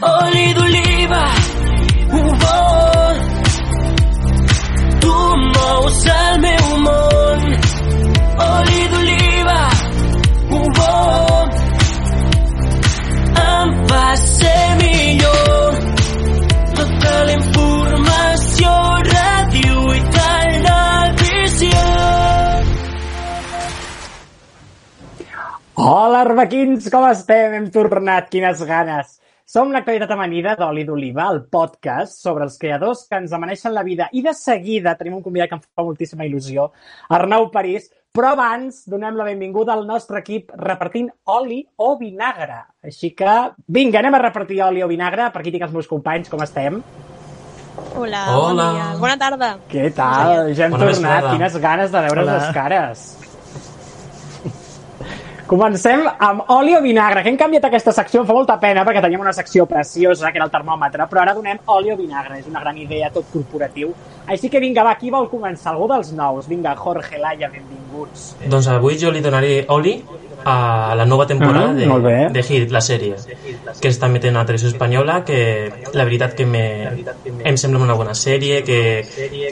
oli d'oliva, humor. Tu mous el meu món. Oli d'oliva, humor. Em fa ser millor. Tota la informació, ràdio i televisió. Hola, arbequins, com estem? Hem tornat, quines ganes. Som l'actualitat amanida d'Oli d'Oliva, el podcast sobre els creadors que ens amaneixen la vida. I de seguida tenim un convidat que em fa moltíssima il·lusió, Arnau París, però abans donem la benvinguda al nostre equip repartint oli o vinagre. Així que, vinga, anem a repartir oli o vinagre. Per aquí tinc els meus companys, com estem? Hola, Hola. bon dia. Bona tarda. Què tal? Ja hem Bona tornat. vesprada. Quines ganes de veure's Hola. les cares. Comencem amb oli o vinagre, que hem canviat aquesta secció, em fa molta pena perquè teníem una secció preciosa, que era el termòmetre, però ara donem oli o vinagre, és una gran idea, tot corporatiu. Així que vinga, va, qui vol començar? Algú dels nous? Vinga, Jorge, Laia, benvinguts. Doncs avui jo li donaré oli a la nova temporada molt bé. de, de Hit, la sèrie, que està metent a la televisió espanyola, que la veritat que me, em sembla una bona sèrie, que,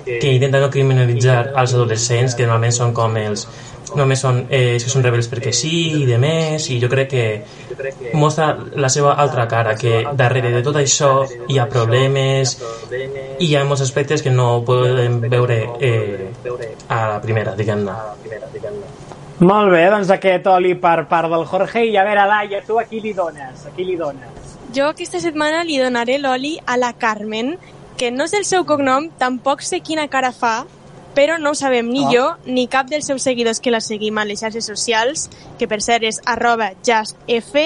que intenta no criminalitzar els adolescents, que normalment són com els només són, eh, que són rebels perquè sí i de més, i jo crec que mostra la seva altra cara, que darrere de tot això hi ha problemes i hi ha molts aspectes que no podem veure eh, a la primera, diguem-ne. Molt bé, doncs aquest oli per part del Jorge. I a veure, Laia, tu a qui li dones? A qui li dones? Jo aquesta setmana li donaré l'oli a la Carmen, que no és el seu cognom, tampoc sé quina cara fa, però no ho sabem ni Ah. jo ni cap dels seus seguidors que la seguim a les xarxes socials, que per cert és arroba justf, e f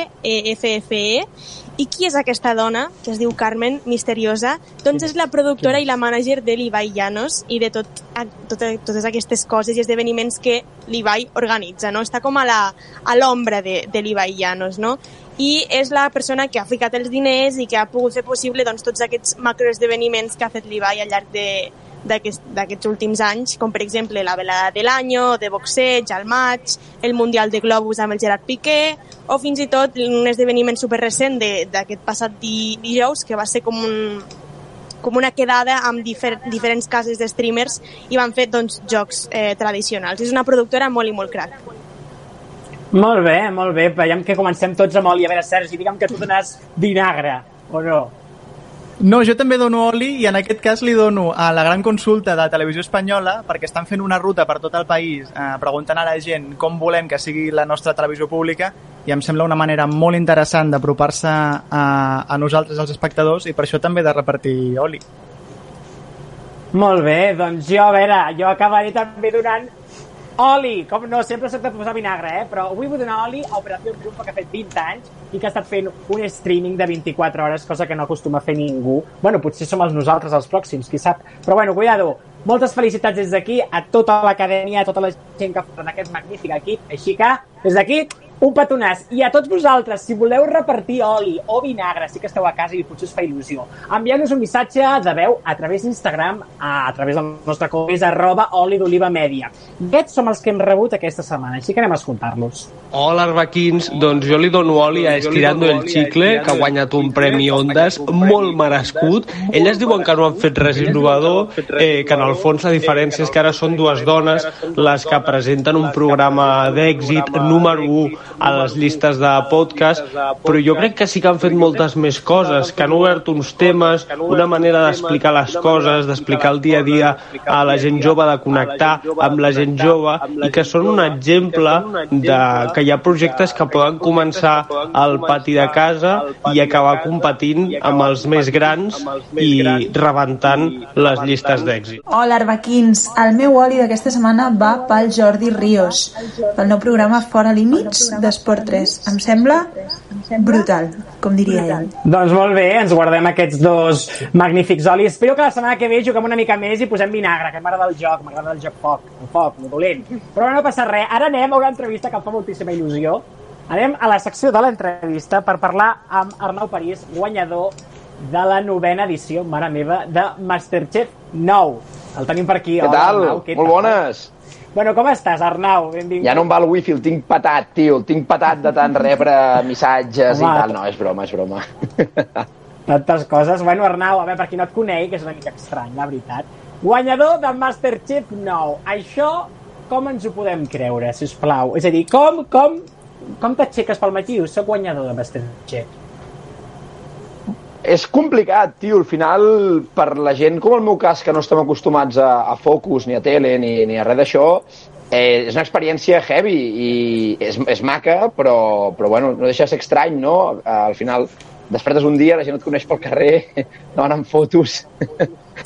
f e, i qui és aquesta dona, que es diu Carmen, misteriosa? Doncs és la productora i la mànager de l'Ibai Llanos i de tot, a, tot, totes aquestes coses i esdeveniments que l'Ibai organitza, no? Està com a l'ombra de, de l'Ibai Llanos, no? i és la persona que ha ficat els diners i que ha pogut fer possible doncs, tots aquests macroesdeveniments que ha fet l'Ibai al llarg de- d'aquests últims anys, com per exemple la velada de l'any, de boxeig al maig, el Mundial de Globus amb el Gerard Piqué, o fins i tot un esdeveniment superrecent d'aquest passat di, dijous, que va ser com un, com una quedada amb difer diferents cases de streamers i van fer doncs, jocs eh, tradicionals. És una productora molt i molt crac. Molt bé, molt bé. Veiem que comencem tots amb oli. A veure, Sergi, digue'm que tu dones vinagre, o no? No, jo també dono oli i en aquest cas li dono a la gran consulta de Televisió Espanyola perquè estan fent una ruta per tot el país eh, preguntant a la gent com volem que sigui la nostra televisió pública i em sembla una manera molt interessant d'apropar-se a, a nosaltres, els espectadors, i per això també de repartir oli. Molt bé, doncs jo, a veure, jo acabaré també donant oli. Com no, sempre soc de posar vinagre, eh? Però avui vull donar oli a Operació Triunfo, que ha fet 20 anys i que ha estat fent un streaming de 24 hores, cosa que no acostuma a fer ningú. Bueno, potser som els nosaltres els pròxims, qui sap. Però bueno, cuidado, moltes felicitats des d'aquí a tota l'acadèmia, a tota la gent que fa aquest magnífic equip. Així que, des d'aquí, un petonàs. I a tots vosaltres, si voleu repartir oli o vinagre, sí que esteu a casa i potser us fa il·lusió, envieu-nos un missatge de veu a través d'Instagram, a, a través del nostre compte, és arroba oli d'oliva media. Aquests som els que hem rebut aquesta setmana, així que anem a escoltar-los. Hola, Arbequins. Doncs jo li dono oli a Estirando el Chicle, que ha guanyat un premi Ondas molt merescut. Elles diuen que no han fet res innovador, eh, que en el fons la diferència és que ara són dues dones les que presenten un programa d'èxit número 1 a les llistes de podcast, però jo crec que sí que han fet moltes més coses, que han obert uns temes, una manera d'explicar les coses, d'explicar el dia a dia a la gent jove, de connectar amb la gent jove, i que són un exemple de que hi ha projectes que poden començar al pati de casa i acabar competint amb els més grans i rebentant les llistes d'èxit. Hola, Arbequins. El meu oli d'aquesta setmana va pel Jordi Ríos, pel nou programa Fora Límits d'Esport 3. Em sembla brutal, com diria ell. Doncs molt bé, ens guardem aquests dos magnífics olis. Espero que la setmana que ve juguem una mica més i posem vinagre, que m'agrada el joc, m'agrada el joc foc, el foc, el dolent. Però no passa res. Ara anem a una entrevista que em fa moltíssima il·lusió. Anem a la secció de l'entrevista per parlar amb Arnau París, guanyador de la novena edició, mare meva, de Masterchef 9. El tenim per aquí. Què Hola, tal? Arnau, què Molt tal? bones. Bueno, com estàs, Arnau? Benvingut. Ja no em va el wifi, el tinc patat, tio. El tinc patat de tant rebre missatges i Home. tal. No, és broma, és broma. tantes coses. Bueno, Arnau, a veure, per qui no et conegui, que és una mica estrany, la veritat. Guanyador de Masterchef 9. Això, com ens ho podem creure, si us plau? És a dir, com, com, com t'aixeques pel matí i dius, soc guanyador de Masterchef? És complicat, tio. Al final, per la gent com el meu cas, que no estem acostumats a, a focus, ni a tele, ni, ni a res d'això, eh, és una experiència heavy i és, és maca, però, però bueno, no deixa de ser estrany, no? Al final, despertes un dia, la gent et coneix pel carrer, demanen fotos.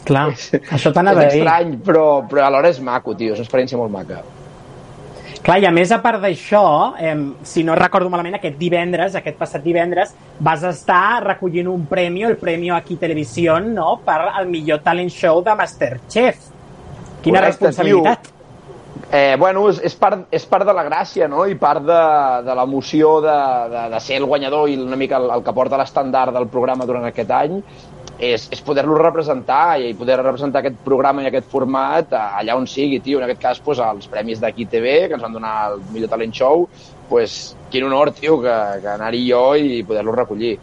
Clar, això és t'anava a dir. estrany, però, però alhora és maco, tio. És una experiència molt maca. Clar, i a més, a part d'això, eh, si no recordo malament, aquest divendres, aquest passat divendres, vas estar recollint un premi, el Premi Aquí Televisió, no?, per al millor talent show de Masterchef. Quina Correcte, responsabilitat. Eh, bueno, és, és, part, és part de la gràcia, no?, i part de, de l'emoció de, de, de ser el guanyador i una mica el, el que porta l'estandard del programa durant aquest any, és, és poder-lo representar i poder representar aquest programa i aquest format eh, allà on sigui, tio. En aquest cas, pues, els premis d'Aquí TV, que ens van donar el millor talent show, pues, quin honor, tio, que, que anar-hi jo i poder-lo recollir.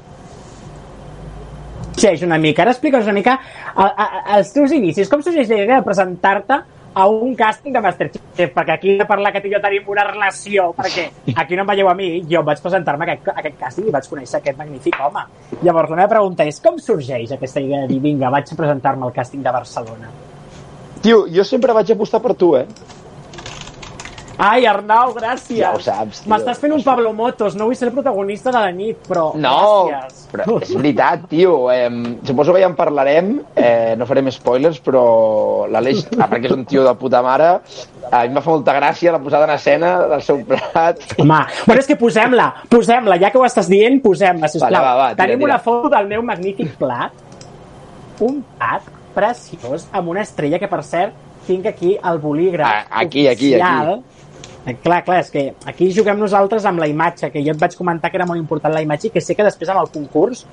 Xeix una mica, ara explica'ns una mica a, a, els teus inicis, com sorgeix la idea de presentar-te a un càsting de Masterchef, perquè aquí a parlar que tu i jo tenim una relació, perquè aquí no em veieu a mi, jo vaig presentar-me a aquest, aquest càsting i vaig conèixer aquest magnífic home. Llavors, la meva pregunta és, com sorgeix aquesta idea de dir, vinga, vaig a presentar-me al càsting de Barcelona? Tio, jo sempre vaig apostar per tu, eh? Ai, Arnau, gràcies! Ja ho saps. M'estàs fent un Pablo Motos, no vull ser el protagonista de la nit, però No, gràcies. però és veritat, tio. Eh, suposo que ja en parlarem, eh, no farem spoilers, però l'Aleix, a part que és un tio de puta mare, a mi em va fer molta gràcia la posada en escena del seu plat. Home, bueno, és que posem-la, posem-la, ja que ho estàs dient, posem-la, sisplau. Vale, va, va, tira, Tenim tira. una foto del meu magnífic plat, un plat preciós, amb una estrella que, per cert, tinc aquí el bolígraf Ah, aquí, aquí, oficial. Eh, Clar, clar, és que aquí juguem nosaltres amb la imatge, que jo et vaig comentar que era molt important la imatge i que sé que després amb el concurs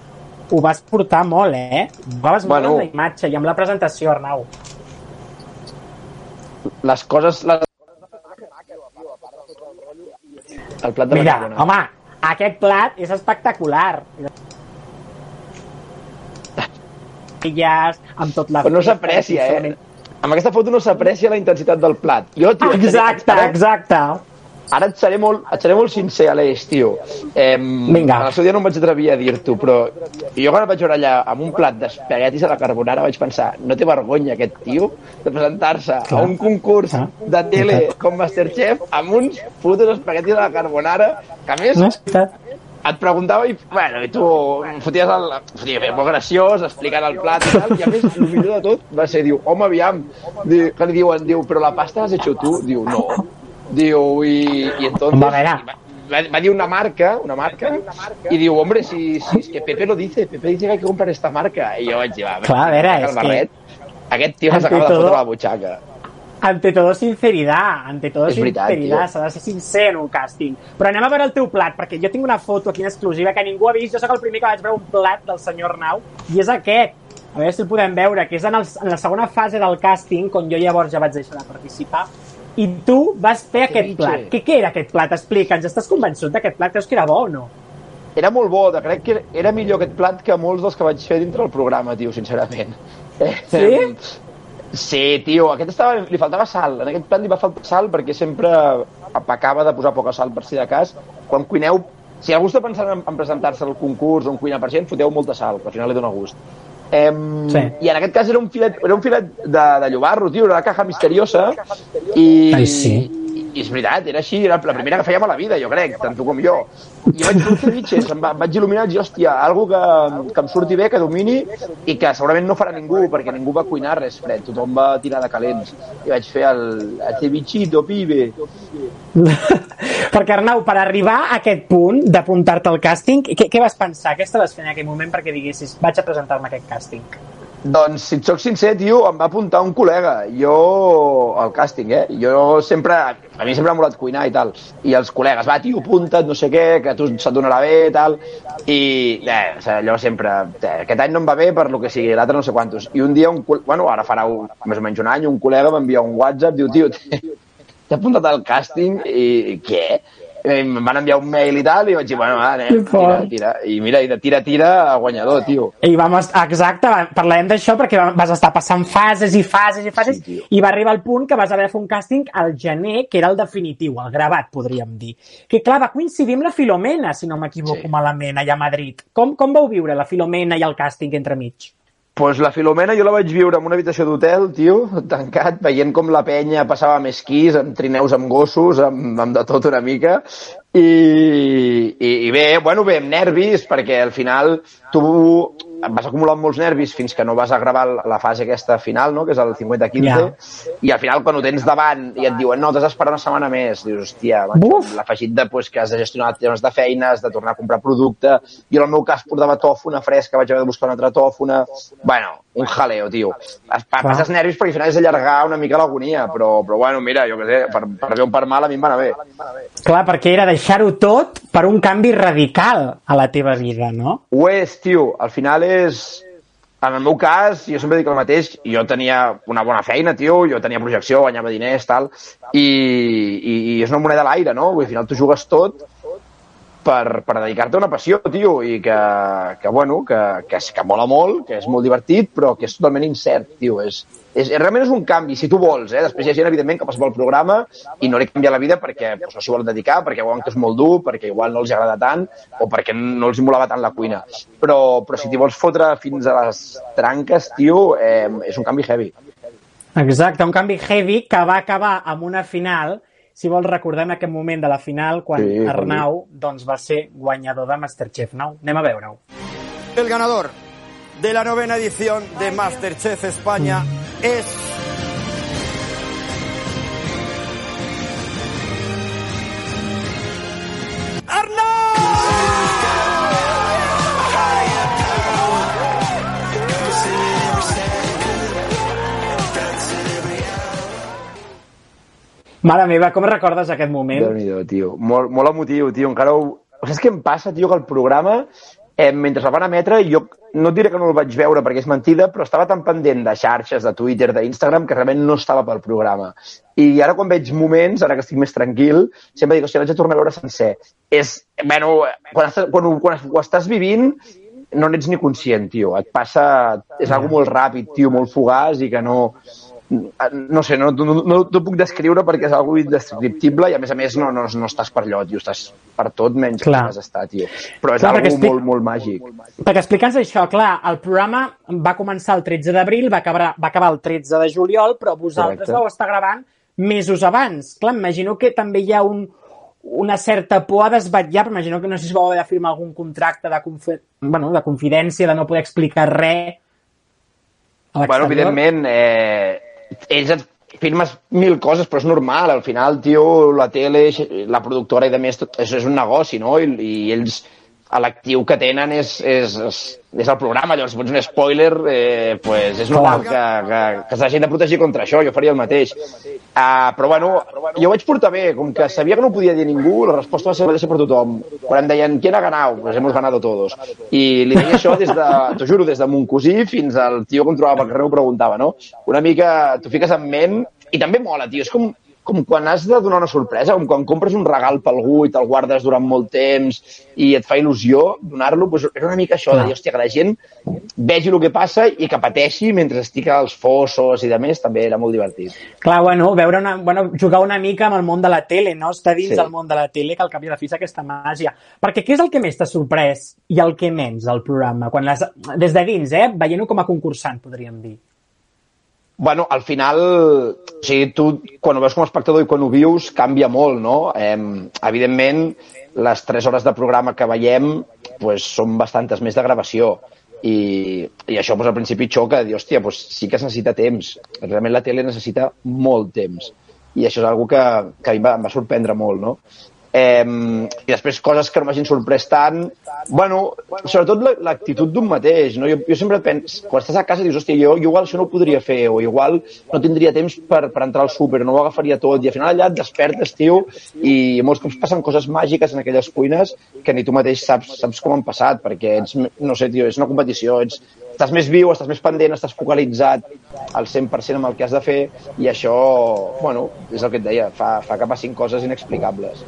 ho vas portar molt, eh? Vas molt Bueno. amb la imatge i amb la presentació, Arnau. Les coses... Les... El plat de la Mira, carbonara. home, aquest plat és espectacular. Illes, amb tot la... Però no s'aprecia, eh? Amb aquesta foto no s'aprecia la intensitat del plat. Jo, tio, seré- Exacte, ara- exacte. Ara et seré molt, et seré molt sincer, Aleix, tio. Eh, Vinga. En el seu dia no em vaig atrevir a dir-t'ho, però jo quan vaig veure allà amb un plat d'espaguetis a la carbonara vaig pensar, no té vergonya aquest tio de presentar-se a un concurs Clar. de tele com Masterchef amb uns putos espaguetis a la carbonara que a més No és veritat. Et preguntava i, bueno, i tu foties el, fotia bé, molt graciós, explicant el plat i tal, i a més, el millor de tot va ser, diu, home, aviam, diu, que li diuen, diu, però la pasta l'has hecho tu? Diu, no. Diu, i, i entonces... Home, a veure. va, va, va dir una marca, una marca, i diu, hombre, si, si es que Pepe lo dice, Pepe dice que hay que comprar esta marca. I jo vaig dir, va, Clar, a veure, és que-. Aquest tio s'acaba de fotre la butxaca. Ante todo sinceridad, ante todo És veritat, sinceridad, tio. s'ha de ser sincer en un càsting. Però anem a veure el teu plat, perquè jo tinc una foto aquí en exclusiva que ningú ha vist, jo sóc el primer que vaig veure un plat del senyor Arnau, i és aquest. A veure si el podem veure, que és en, el, en la segona fase del càsting, quan jo llavors ja vaig deixar de participar, i tu vas fer aquest Ceviche. plat. Què, què era aquest plat? Explica'ns, estàs convençut d'aquest plat? Creus que era bo o no? Era molt bo, de- crec que era millor aquest plat que molts dels que vaig fer dintre del programa, tio, sincerament. Sí? Sí, tio, aquest estava, li faltava sal. En aquest plat li va faltar sal perquè sempre pecava de posar poca sal per si de cas. Quan cuineu, si algú està pensant en, en presentar-se al concurs o en cuinar per gent, foteu molta sal, que al final li dona gust. Em, Sí. I en aquest cas era un filet, era un filet de, de llobarro, tio, era una caja misteriosa i, Ai, sí. I, és veritat, era així, era la primera que fèiem a la vida, jo crec, tant tu com jo. I vaig fer un ceviche, em, va, vaig il·luminar i hòstia, algo que, que em surti bé, que domini i que segurament no farà ningú, perquè ningú va cuinar res fred, tothom va tirar de calents. I vaig fer el, el cevichito, pibe. Perquè, Arnau, per arribar a aquest punt d'apuntar-te al càsting, què, què vas pensar? Què estaves fent en aquell moment perquè diguessis vaig a presentar-me a aquest càsting? Doncs, si et soc sincer, tio, em va apuntar un col·lega. Jo, al càsting, eh? Jo sempre, a mi sempre m'ha molat cuinar i tal. I els col·legues, va, tio, apunta't, no sé què, que tu se't donarà bé i tal. I, eh, allò sempre, eh, aquest any no em va bé per lo que sigui, l'altre no sé quantos. I un dia, un, bueno, ara farà un, més o menys un any, un col·lega m'envia un WhatsApp, diu, tio, t'he apuntat al càsting i què? Eh, Em van enviar un mail i tal, i vaig dir, bueno, va, anem, tira, tira. I mira, i de tira, tira, guanyador, tio. I vam, exacte, parlarem d'això perquè va- vas estar passant fases i fases i fases Sí, tio. i va arribar el punt que vas haver de fer un càsting al gener, que era el definitiu, el gravat, podríem dir. Que clar, va coincidir amb la Filomena, si no m'equivoco Sí. malament, allà a Madrid. Com, com vau viure la Filomena i el càsting entremig? Pues la Filomena jo la vaig viure en una habitació d'hotel, tio, tancat, veient com la penya passava amb esquís, amb trineus amb gossos, amb, amb de tot una mica, i, i, i bé, bueno, bé, amb nervis, perquè al final tu vas acumulant molts nervis fins que no vas a gravar la fase aquesta final, no?, que és el 50-15, Ja. i al final quan ho tens davant i et diuen no, t'has d'esperar una setmana més, dius, hòstia, l'afegit de pues, que has de gestionar temes de feines, de tornar a comprar producte, jo en el meu cas portava tòfona fresca, vaig haver de buscar una altra tòfona, bueno, un jaleo, tio. Es, pa, Clar. passes nervis perquè al final és allargar una mica l'agonia, però, però bueno, mira, jo què sé, per, per bé o per mal a mi em va anar bé. Clar, perquè era deixar-ho tot per un canvi radical a la teva vida, no? Ho és, tio, al final és... En el meu cas, jo sempre dic el mateix, jo tenia una bona feina, tio, jo tenia projecció, guanyava diners, tal, i, i, i és una moneda a l'aire, no? Vull dir, al final tu jugues tot per, per dedicar-te a una passió, tio, i que, que bueno, que, que, que mola molt, que és molt divertit, però que és totalment incert, tio. És, és, realment és un canvi, si tu vols, eh? Després hi ha gent, evidentment, que passa pel programa i no li canvia la vida perquè pues, no s'hi volen dedicar, perquè veuen que és molt dur, perquè igual no els agrada tant o perquè no els molava tant la cuina. Però, però si t'hi vols fotre fins a les tranques, tio, eh, és un canvi heavy. Exacte, un canvi heavy que va acabar amb una final, si vols recordem aquest moment de la final, quan Sí, Arnau doncs, va ser guanyador de Masterchef Nou. Anem a veure-ho. El ganador de la novena edición de Masterchef España es... Mare meva, com recordes aquest moment? déu nhi tio. Molt, molt emotiu, tio. Encara ho... Saps què em passa, tio? Que el programa, eh, mentre el van emetre, jo no diré que no el vaig veure perquè és mentida, però estava tan pendent de xarxes, de Twitter, d'Instagram, que realment no estava pel programa. I ara quan veig moments, ara que estic més tranquil, sempre dic, hòstia, l'haig de tornar a veure sencer. És, bueno, quan, estàs, quan, quan ho estàs vivint, no n'ets ni conscient, tio. Et passa... És algo molt ràpid, tio, molt fugaç i que no... No sé, no, no, no t'ho puc descriure perquè és algo indescriptible i a més a més no, no, no estàs per allò, tio, estàs per tot menys Clar. que vas estar, tio. Però és Clar, algo estic- molt, molt màgic. Perquè explica'ns això, clar, el programa va començar el 13 d'abril, va, acabar, va acabar el 13 de juliol, però vosaltres Correcte. vau estar gravant mesos abans. Clar, imagino que també hi ha un, una certa por a desvetllar, però imagino que no sé si vau haver de firmar algun contracte de, confi bueno, de confidència, de no poder explicar res. Bueno, evidentment, eh, ells et firmes mil coses, però és normal. Al final, tio, la tele, la productora i de més, tot, això és un negoci, no? I, i ells, l'actiu que tenen és, és, és, és el programa. Llavors, si pots un spoiler, eh, pues és normal que, que, que s'hagin de protegir contra això. Jo faria el mateix. Uh, però, bueno, jo ho vaig portar bé. Com que sabia que no podia dir ningú, la resposta va ser mateixa per tothom. Quan em deien, ¿quién ha ganado? Pues hemos ganado todos. I li deia això des de, t'ho juro, des de mon cosí fins al tio que em trobava pel carrer ho preguntava, no? Una mica, t'ho fiques en ment i també mola, tio. És com, com quan has de donar una sorpresa, com quan compres un regal per algú i te'l guardes durant molt temps i et fa il·lusió donar-lo, doncs és una mica això, de dir, hòstia, que la gent vegi el que passa i que pateixi mentre estic als fossos i de més, també era molt divertit. Clar, bueno, veure una, bueno, jugar una mica amb el món de la tele, no? Estar dins Sí. del món de la tele, que al cap i a la fi és aquesta màgia. Perquè què és el que més t'ha sorprès i el que menys al programa? Quan les, des de dins, eh? Veient-ho com a concursant, podríem dir. Bueno, al final, o sigui, tu quan ho veus com a espectador i quan ho vius canvia molt, no? Eh, evidentment, les 3 hores de programa que veiem pues, són bastantes més de gravació i, i això pues, al principi xoca, dir, hòstia, pues, sí que es necessita temps. Realment la tele necessita molt temps i això és una que, que a mi em va, em va sorprendre molt, no? Eh, I després coses que no m'hagin sorprès tant. Bueno, sobretot la- l'actitud d'un mateix. No? Jo, jo sempre penso, quan estàs a casa dius, hòstia, jo, jo igual això no ho podria fer, o igual no tindria temps per, per entrar al súper, no ho agafaria tot, i al final allà et despertes, tio, i molts cops passen coses màgiques en aquelles cuines que ni tu mateix saps, saps com han passat, perquè ets, no sé, tio, és una competició, ets, estàs més viu, estàs més pendent, estàs focalitzat al 100% amb el que has de fer, i això, bueno, és el que et deia, fa, fa que passin coses inexplicables.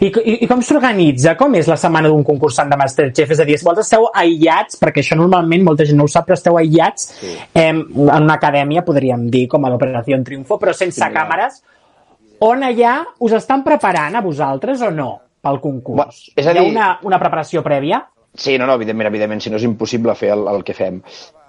I, i, i com s'organitza? Com és la setmana d'un concursant de Masterchef? És a dir, si vosaltres esteu aïllats, perquè això normalment molta gent no ho sap, però esteu aïllats sí. eh, en una acadèmia, podríem dir, com a l'Operació Triunfo, però sense Similar. càmeres, on allà us estan preparant a vosaltres o no pel concurs? és a Hi ha dir- una, una preparació prèvia? Sí, no, no, evidentment, evidentment, si no és impossible fer el, el que fem.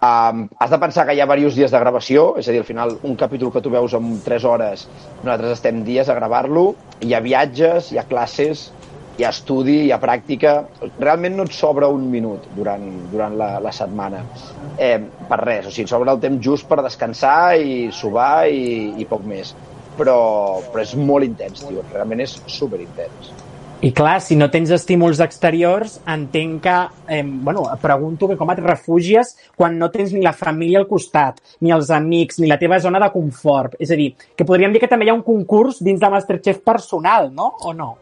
Um, has de pensar que hi ha diversos dies de gravació, és a dir, al final, un capítol que tu veus en 3 hores, nosaltres estem dies a gravar-lo, hi ha viatges, hi ha classes, hi ha estudi, hi ha pràctica... Realment no et sobra un minut durant, durant la, la setmana, eh, per res, o sigui, et sobra el temps just per descansar i subar i, i poc més. Però, però és molt intens, tio, realment és superintens. I clar, si no tens estímuls exteriors, entenc que, eh, bueno, pregunto que com et refugies quan no tens ni la família al costat, ni els amics, ni la teva zona de confort. És a dir, que podríem dir que també hi ha un concurs dins de Masterchef personal, no? O no?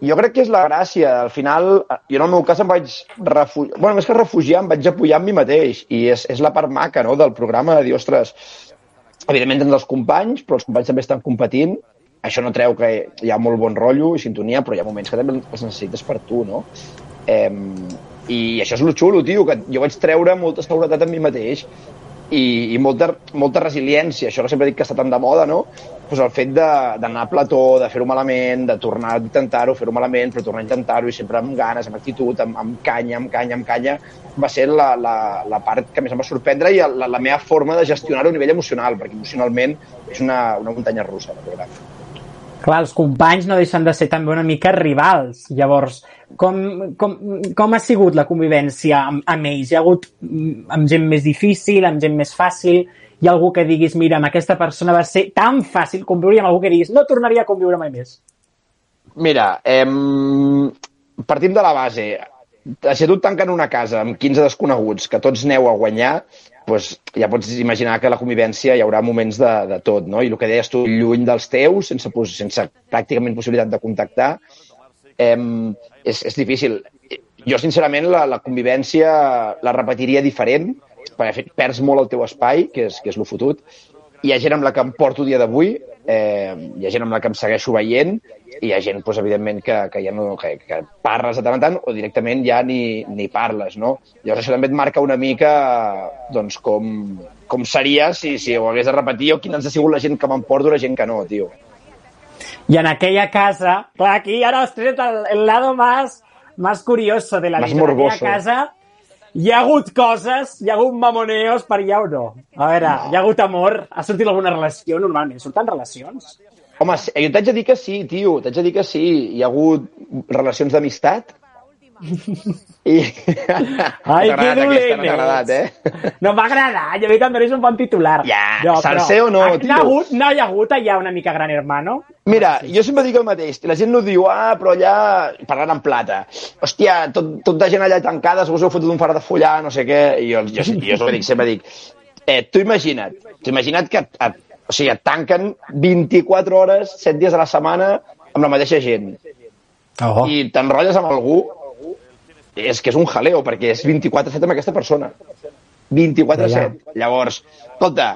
Jo crec que és la gràcia. Al final, jo en el meu cas em vaig refugiar... Bueno, més que refugiar, em vaig apoyar en mi mateix. I és, és la part maca no, del programa, de dir, ostres, evidentment tens els companys, però els companys també estan competint. Això no treu que hi ha molt bon rotllo i sintonia, però hi ha moments que també els necessites per tu, no? Eh, I això és lo xulo, tio, que jo vaig treure molta seguretat en mi mateix i, i molta, molta resiliència, això que sempre dic que està tan de moda, no? Pues el fet d'anar a plató, de fer-ho malament, de tornar a intentar-ho, fer-ho malament, però tornar a intentar-ho i sempre amb ganes, amb actitud, amb, amb canya, amb canya, amb canya, va ser la, la, la part que més em va sorprendre i la, la meva forma de gestionar-ho a nivell emocional, perquè emocionalment és una, una muntanya russa, el programa. Clar, els companys no deixen de ser també una mica rivals. Llavors, com, com, com ha sigut la convivència amb, amb ells? Hi ha hagut mm, amb gent més difícil, amb gent més fàcil? Hi ha algú que diguis, mira, amb aquesta persona va ser tan fàcil conviure i amb algú que diguis, no tornaria a conviure mai més? Mira, em... partim de la base. Si tu tanquen una casa amb 15 desconeguts que tots neu a guanyar, doncs ja pots imaginar que la convivència hi haurà moments de, de tot, no? I el que deies tu, lluny dels teus, sense, sense pràcticament possibilitat de contactar, em, és, és difícil. Jo, sincerament, la, la convivència la repetiria diferent, perquè perds molt el teu espai, que és, que és lo fotut. Hi ha gent amb la que em porto dia d'avui, eh, hi ha gent amb la que em segueixo veient, i hi ha gent, doncs, evidentment, que, que ja no, que, que parles de tant en tant o directament ja ni, ni parles, no? Llavors això també et marca una mica doncs, com, com seria si, si ho hagués de repetir o quina ens ha sigut la gent que m'emporto i la gent que no, tio. Y en aquella casa, clar, aquí ahora os el, el lado más, más curioso de la Más vida. En morboso. aquella casa hi ha hagut coses, hi ha hagut mamoneos per allà o no? A veure, no. hi ha hagut amor? Ha sortit alguna relació normalment? Surten relacions? Home, sí, jo t'haig de dir que sí, tio, t'haig de dir que sí. Hi ha hagut relacions d'amistat. I... Ai, que dolent no agradat, eh? No m'ha agradat, jo veig que em donis un bon titular. Ja, no, ha, tio. No, ha hagut, no hi ha hagut allà una mica gran hermano? Mira, jo sempre dic el mateix. La gent no diu, ah, però allà... Parlant en plata. Hòstia, tot, tot de gent allà tancada, segur que heu fotut un far de follar, no sé què. I jo, jo, jo, jo dic, sempre dic, eh, tu imagina't, tu imagina't que et, et, o sigui, et tanquen 24 hores, 7 dies a la setmana amb la mateixa gent. Oh. I t'enrotlles amb algú, és que és un jaleo, perquè és 24-7 amb aquesta persona. 24-7. Llavors, escolta,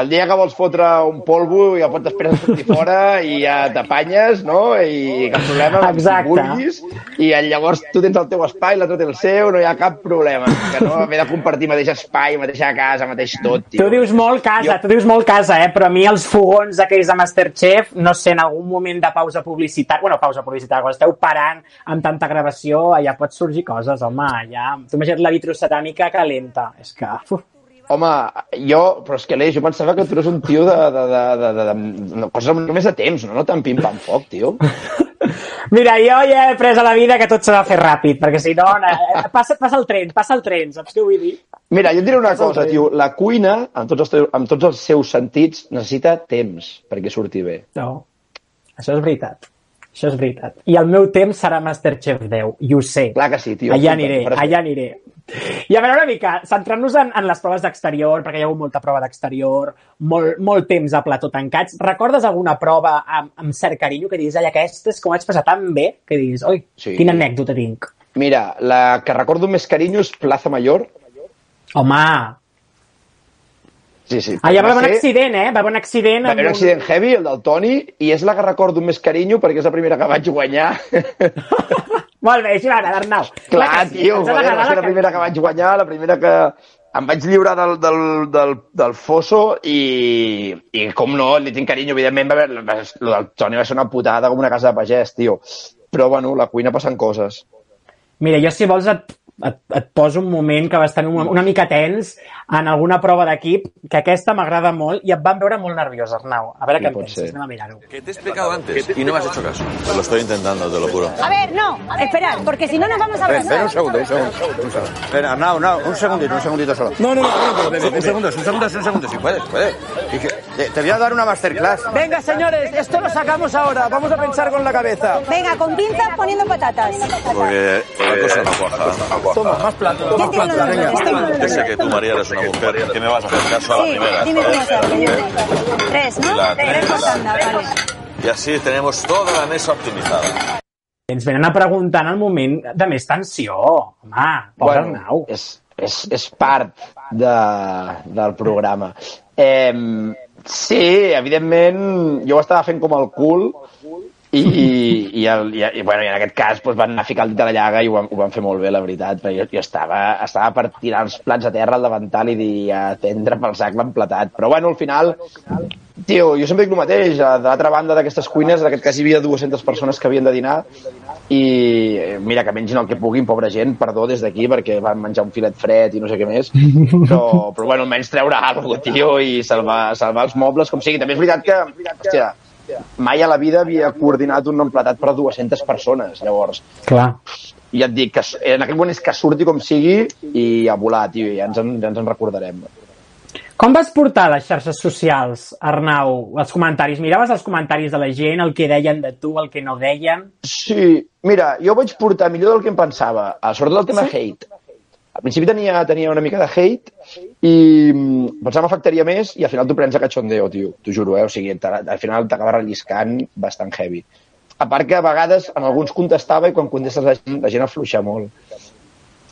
el dia que vols fotre un polvo ja pots després sortir fora i ja t'apanyes, no? I cap problema, amb Exacte. vulguis. I llavors tu tens el teu espai, l'altre té el seu, no hi ha cap problema. Que no haver de compartir mateix espai, mateixa casa, mateix tot, tio. Tu dius molt casa, Jo- tu dius molt casa, eh? però a mi els fogons aquells de Masterchef, no sé, en algun moment de pausa publicitària, bueno, pausa publicitària, quan esteu parant amb tanta gravació, allà pot sorgir coses, home, allà... Tu imagina't la vitroceràmica calenta, és que... Uf, home, jo, però és que l'Eix, jo pensava que tu eres un tio de, de, de, de, de, de, de coses amb més de temps, no? No tan pim-pam-foc, tio. Mira, jo ja he après a la vida que tot s'ha de fer ràpid, perquè si no, eh, passa, passa el tren, passa el tren, saps què vull dir? Mira, jo et diré una Passa cosa, tio. La cuina, amb tots, els, amb tots els seus sentits, necessita temps perquè surti bé. No, això és veritat. Això és veritat. I el meu temps serà Masterchef 10, i ho sé. Clar que sí, tio. Allà aniré, allà aniré. I a veure una mica, centrant-nos en, en les proves d'exterior, perquè hi ha hagut molta prova d'exterior, molt, molt temps a plató tancats. Recordes alguna prova amb, amb cert carinyo que diguis, ai, aquestes com vaig passar tan bé, que diguis, oi, Sí. quina anècdota tinc. Mira, la que recordo més carinyo és Plaza Mayor. Home, Sí, sí. allà va haver un accident, eh? Va haver un accident. Va haver un accident heavy, el del Toni, i és la que recordo amb més carinyo perquè és la primera que vaig guanyar. Molt bé, així m'agrada, Arnau. Clar, que sí, tio, va ser la que- primera que vaig guanyar, la primera que em vaig lliurar del, del, del, del fosso i, i com no, li tinc carinyo, evidentment, va va- lo del Toni va ser una putada com una casa de pagès, tio. Però, bueno, la cuina passen coses. Mira, jo si vols et, et, et poso un moment que va estar una, una mica tens en alguna prova d'equip, que aquesta m'agrada molt i et van veure molt nerviós, Arnau. A veure Sí, què en penses, ser. anem a mirar-ho. Que te he explicado antes y no me has hecho caso. Lo estoy intentando, te lo juro. A ver, no, esperad, porque si no nos vamos a Ven, ven un abrazar. segundo, un segundo, un segundo. Ven, Arnau, Arnau, un segundito, un segundito solo. No, no, no, no, no, ven, un segundo, un segundo, un segundo, si puedes, puedes. Te voy a dar una masterclass. Venga, señores, esto lo sacamos ahora. Vamos a pensar con la cabeza. Venga, con pinzas poniendo patatas. Porque la cosa no cuaja. Toma, más plato, tiene plato, venga. Yo sé que tú, María, eres una mujer que me vas a hacer caso a la Sí, primera. dime cómo se hace. dime. Tres, ¿no? La Tres vale. Y así tenemos toda la mesa optimizada. Ens venen a preguntar en el moment de més tensió. Home, pobre bueno, Arnau. és, és, és part de, del programa. Eh, sí, evidentment, jo ho estava fent com el cul i, i, el, i, i, bueno, i en aquest cas doncs, van anar a ficar el dit a la llaga i ho ho van fer molt bé, la veritat. Perquè jo, jo estava, estava per tirar els plats a terra al davantal i dir atendre pel sac l'emplatat. Però bueno, al final, tio, jo sempre dic el mateix. a- De l'altra banda d'aquestes cuines, en aquest cas hi havia 200 persones que havien de dinar i eh, mira, que mengin el que puguin, pobra gent, perdó des d'aquí perquè van menjar un filet fred i no sé què més, però, però bueno, almenys treure alguna cosa, tio, i salvar, salvar els mobles, com sigui. També és veritat que, hòstia, mai a la vida havia coordinat un emplatat per a 200 persones, llavors, Clar. i ja et dic que en aquell moment és que surti com sigui i a volar, tio, i ja ens en, ja ens en recordarem. Com vas portar les xarxes socials, Arnau, els comentaris? Miraves els comentaris de la gent, el que deien de tu, el que no deien? Sí, mira, jo vaig portar millor del que em pensava, eh, sobretot el tema sí? hate. Al principi tenia, tenia una mica de hate i mm, pensava m'afectaria més i al final t'ho prens a cachondeo, tio, t'ho juro, eh? O sigui, al final t'acaba relliscant bastant heavy. A part que a vegades en alguns contestava i quan contestes la gent, la gent afluixa molt.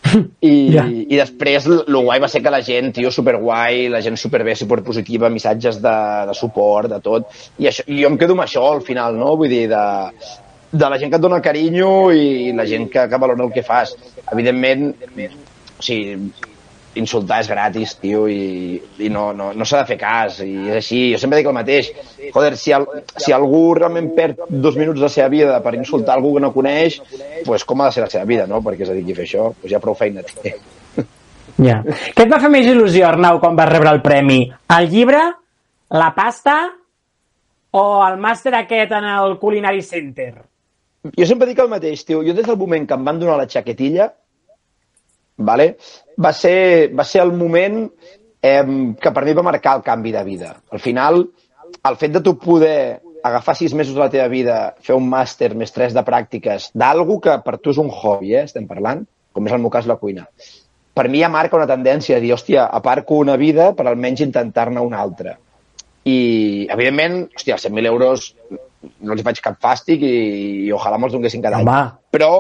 I, Ja. i després el guai va ser que la gent, tio, superguai, la gent superbé, superpositiva, missatges de, de suport, de tot. I, això, I jo em quedo amb això al final, no? Vull dir, de, de la gent que et dona carinyo i la gent que, que valora el que fas. Evidentment, o sigui, insultar és gratis, tio, i, i no, no, no s'ha de fer cas, i és així. Jo sempre dic el mateix. Joder, si, el, si algú realment perd dos minuts de la seva vida per insultar algú que no coneix, pues com ha de ser la seva vida, no? Perquè dediqui a fer això, pues ja prou feina té. Ja. Què et va fer més il·lusió, Arnau, quan vas rebre el premi? El llibre, la pasta o el màster aquest en el Culinary Center? Jo sempre dic el mateix, tio. Jo des del moment que em van donar la xaquetilla, vale? va, ser, va ser el moment eh, que per mi va marcar el canvi de vida. Al final, el fet de tu poder agafar sis mesos de la teva vida, fer un màster més tres de pràctiques, d'algú que per tu és un hobby, eh, estem parlant, com és el meu cas la cuina, per mi ja marca una tendència a dir, hòstia, aparco una vida per almenys intentar-ne una altra. I, evidentment, hòstia, els 100.000 euros no els hi faig cap fàstic i, i ojalà me'ls donessin cada any. Home. Però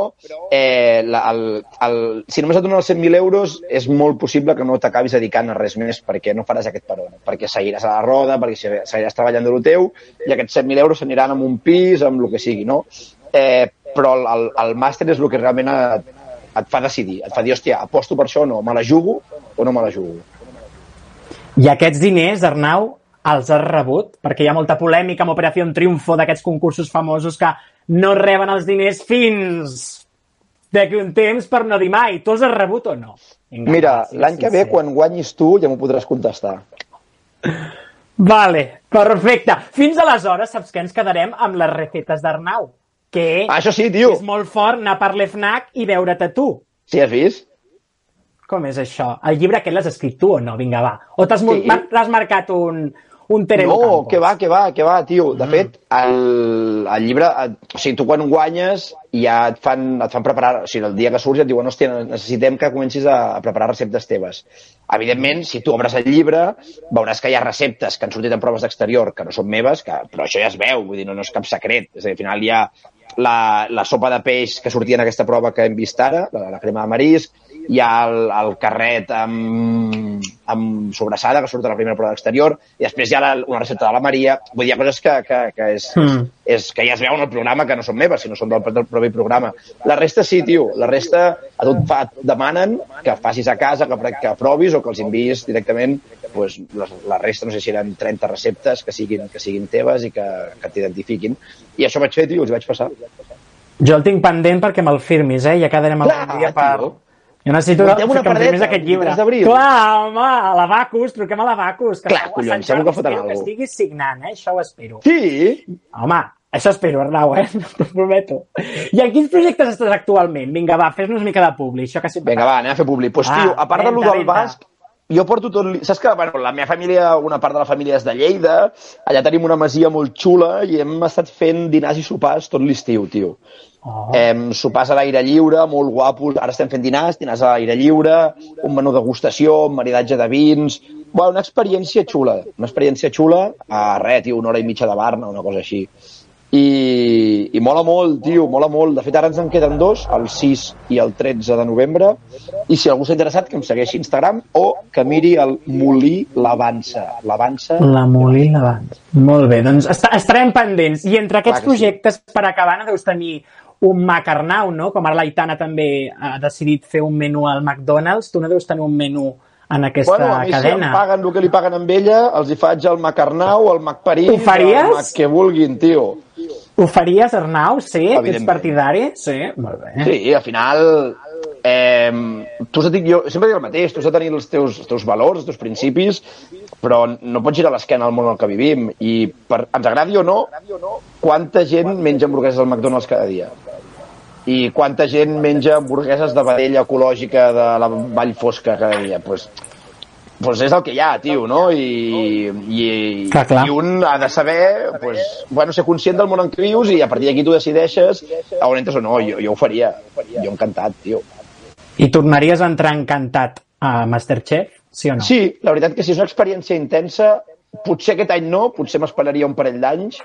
eh, la, el, el, si només et donen els 100.000 euros és molt possible que no t'acabis dedicant a res més perquè no faràs aquest peron, perquè seguiràs a la roda, perquè se- seguiràs treballant de lo teu i aquests 100.000 euros s'aniran amb un pis, amb el que sigui, no? Eh, però el, el, el màster és el que realment et, et fa decidir, et fa dir, hòstia, aposto per això o no, me la jugo o no me la jugo. I aquests diners, Arnau, els has rebut? Perquè hi ha molta polèmica amb Operació Triunfo d'aquests concursos famosos que no reben els diners fins... d'aquí un temps per no dir mai. Tu els has rebut o no? Vinga, Mira, sí, l'any sí, que ve, sí. quan guanyis tu, ja m'ho podràs contestar. Vale, perfecte. Fins aleshores, saps què ens quedarem amb les recetes d'Arnau? Que això sí, tio. és molt fort anar per l'FNAC i veure't a tu. Sí, has vist? Com és això? El llibre aquest l'has escrit tu o no? Vinga, va. O t'has Sí. mar- marcat un, un Terelu No, Campos? que va, que va, que va, tio. De fet, el, el llibre... eh, O sigui, tu quan guanyes ja et fan, et fan preparar... O sigui, el dia que surts ja et diuen, hòstia, necessitem que comencis a, a preparar receptes teves. Evidentment, si tu obres el llibre, veuràs que hi ha receptes que han sortit en proves d'exterior que no són meves, que, però això ja es veu, vull dir, no, no és cap secret. És a dir, al final hi ha la, la sopa de peix que sortia en aquesta prova que hem vist ara, la, la crema de marisc, hi ha el, el carret amb, amb sobrassada, que surt a la primera prova d'exterior, i després hi ha la, una recepta de la Maria. Vull dir, hi ha coses que, que, que, és, Mm. és, que ja es veuen al programa que no són meves, sinó són del, del propi programa. La resta sí, tio. La resta a tu et, fa, et demanen que facis a casa, que, que provis o que els enviïs directament pues, la, la resta, no sé si eren 30 receptes que siguin, que siguin teves i que, que t'identifiquin. I això vaig fer, tio, els vaig passar. Jo el tinc pendent perquè me'l firmis, eh? Ja quedarem Clar, algun dia per... tio. Jo necessito Muntem una que em firmis aquest llibre. 23 d'abril. Clar, home, a l'Abacus, truquem a l'Abacus. que Clar, collons, segur que foten espero que alguna estiguis signant, eh? Això ho espero. Sí? Home, això espero, Arnau, eh? T'ho prometo. I en quins projectes estàs actualment? Vinga, va, fes-nos una mica de publi, això que sempre... Vinga, va, anem a fer publi. Pues, Ah, tio, a part de lo venta, del venta. basc, jo porto tot... li- Saps que, bueno, la meva família, una part de la família és de Lleida, allà tenim una masia molt xula i hem estat fent dinars i sopars tot l'estiu, tio. Oh. Em, sopars a l'aire lliure, molt guapos. Ara estem fent dinars, dinars a l'aire lliure, un menú degustació, un maridatge de vins... Bueno, una experiència xula, una experiència xula a res, tio, una hora i mitja de Barna, una cosa així. I, i mola molt, tio, mola molt. De fet, ara ens en queden dos, el 6 i el 13 de novembre. I si algú s'ha interessat, que em segueixi a Instagram o que miri el Molí l'Avança. L'Avança... La Molina abans. Molt bé, doncs est estarem pendents. I entre aquests Clar que sí. projectes, per acabar, no deus tenir un Macarnau, no? Com ara l'Aitana també ha decidit fer un menú al McDonald's, tu no deus tenir un menú en aquesta bueno, a mi si em cadena. paguen el que li paguen amb ella, els hi faig el Macarnau, el Mac París, Ho faries? el Mac que vulguin, tio. Ho faries, Arnau? Sí? Ets partidari? Sí? Molt bé. Sí, al final... Eh, tu has de, dir- jo sempre dic el mateix, tu has de tenir els teus, els teus valors, els teus principis, però no pots girar l'esquena al món en el que vivim. I per, ens agradi o no, quanta gent menja hamburgueses al McDonald's cada dia? I quanta gent menja hamburgueses de vedella ecològica de la Vall Fosca cada dia? Pues, pues és el que hi ha, tio, no? I, i, Clar, clar. i un ha de saber, pues, bueno, ser conscient del món en què vius i a partir d'aquí tu decideixes a on entres o no. Jo, jo ho faria. Jo encantat, tio. I tornaries a entrar encantat a Masterchef? Sí o no? Sí, la veritat que sí, és una experiència intensa. Potser aquest any no, potser m'esperaria un parell d'anys,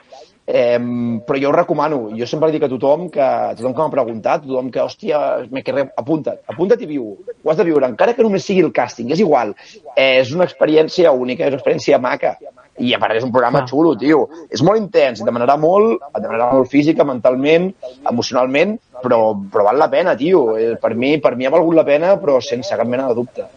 eh, però jo ho recomano. Jo sempre dic a tothom que, a tothom que m'ha preguntat, a tothom que, hòstia, me apunta't, apunta't i viu. Ho has de viure, encara que només sigui el càsting, és igual. Eh, és una experiència única, és una experiència maca. I a part és un programa Clar. xulo, tio. És molt intens, et demanarà molt, et demanarà molt física, mentalment, emocionalment, però, però val la pena, tio. Eh, Per mi, per mi ha valgut la pena, però sense cap mena de dubte.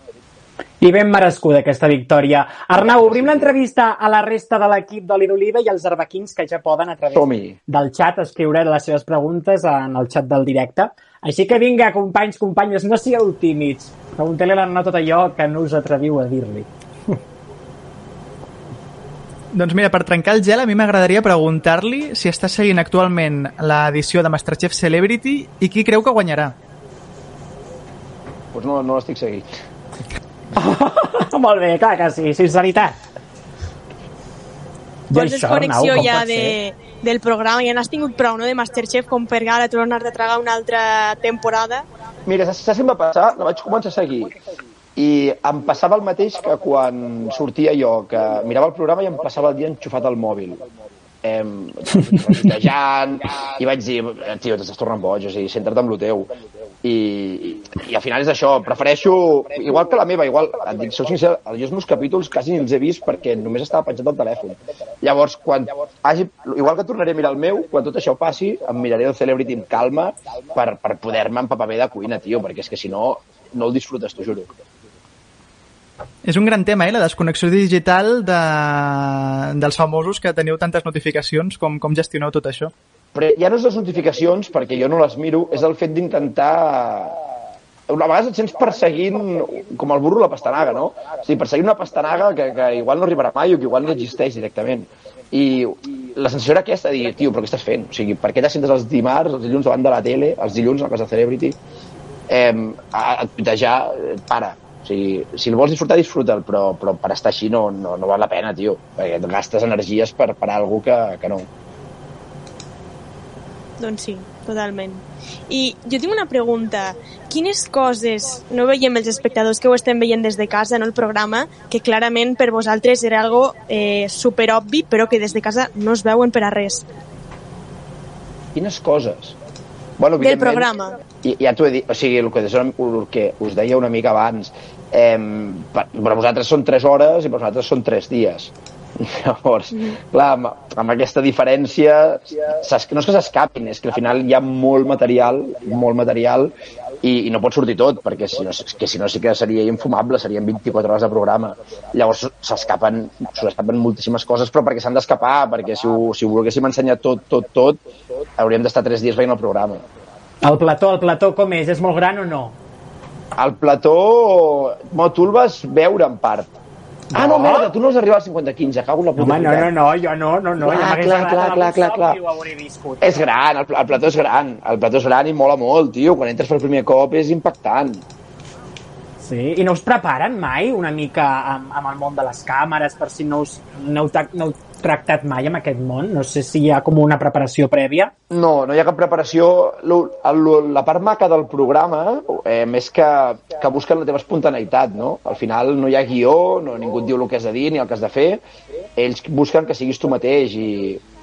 I ben merescuda aquesta victòria. Arnau, obrim l'entrevista a la resta de l'equip d'Oli d'Oliva i als arbequins que ja poden a través del xat escriure les seves preguntes en el xat del directe. Així que vinga, companys, companyes, no sigueu tímids. Pregunteu-li a l'Arnau tot allò que no us atreviu a dir-li. Doncs mira, per trencar el gel, a mi m'agradaria preguntar-li si està seguint actualment l'edició de Masterchef Celebrity i qui creu que guanyarà. Doncs no, no l'estic seguint. Molt bé, clar que sí, sinceritat. I Vols això, desconnexió com ja de, del programa? Ja n'has tingut prou, no?, de Masterchef, com per ara tornar de tragar una altra temporada. Mira, saps, saps què em va passar? La vaig començar a seguir i em passava el mateix que quan sortia jo, que mirava el programa i em passava el dia enxufat al mòbil. Em, tuitejant, i vaig dir, "Eh, tio, t'estàs tornant boig, o sigui, centra't en lo teu. I, i, al final és això, prefereixo, igual que la meva, igual, et dic, sóc sincer, jo els meus capítols quasi els he vist perquè només estava penjat al telèfon. Llavors, quan hagi, igual que tornaré a mirar el meu, quan tot això passi, em miraré el Celebrity amb calma per, per poder-me empapar bé de cuina, tio, perquè és que si no, no el disfrutes, t'ho juro. És un gran tema, eh, la desconnexió digital de... dels famosos que teniu tantes notificacions, com, com gestioneu tot això? però ja no és les notificacions, perquè jo no les miro, és el fet d'intentar... A vegades et sents perseguint com el burro la pastanaga, no? O sigui, perseguint una pastanaga que, que igual no arribarà mai o que igual no existeix directament. I la sensació era aquesta, dir, tio, però què estàs fent? O sigui, per què t'assentes els dimarts, els dilluns davant de la tele, els dilluns a la casa Celebrity, eh, a, a tuitejar, para. O sigui, si el vols disfrutar, disfruta'l, però, però per estar així no, no, no val la pena, tio, perquè et gastes energies per, per algú que, que no. Doncs sí, totalment. I jo tinc una pregunta. Quines coses no veiem els espectadors que ho estem veient des de casa, no el programa, que clarament per vosaltres era algo eh, superobvi, però que des de casa no es veuen per a res? Quines coses? Bueno, Del programa. I, ja t'ho he dit, o sigui, el que, el que us deia una mica abans, eh, per, per vosaltres són 3 hores i per nosaltres són 3 dies. Llavors, clar, amb, amb aquesta diferència, no és que s'escapin, és que al final hi ha molt material, molt material, i, i no pot sortir tot, perquè si no, que si no sí que seria infumable, serien 24 hores de programa. Llavors s'escapen se n'escapen moltíssimes coses, però perquè s'han d'escapar, perquè si ho, si ho volguéssim ensenyar tot, tot, tot, hauríem d'estar 3 dies veient el programa. El plató, el plató com és? És molt gran o no? El plató... Tu el vas veure en part. Ah, no, merda, tu no has arribat al 50-15, cago en la puta. home, no, no, no, jo no, no, no. Clar, ja clar, clar, clar, clar, clar. viscut. És gran, el, el plató és gran, el plató és gran i mola molt, tio. Quan entres per primer cop és impactant. Sí, i no us preparen mai una mica amb, amb el món de les càmeres per si no us no no tractat mai amb aquest món? No sé si hi ha com una preparació prèvia. No, no hi ha cap preparació. La part maca del programa eh, és que, que busquen la teva espontaneïtat, no? Al final no hi ha guió, no, ningú et diu el que has de dir ni el que has de fer. Ells busquen que siguis tu mateix i,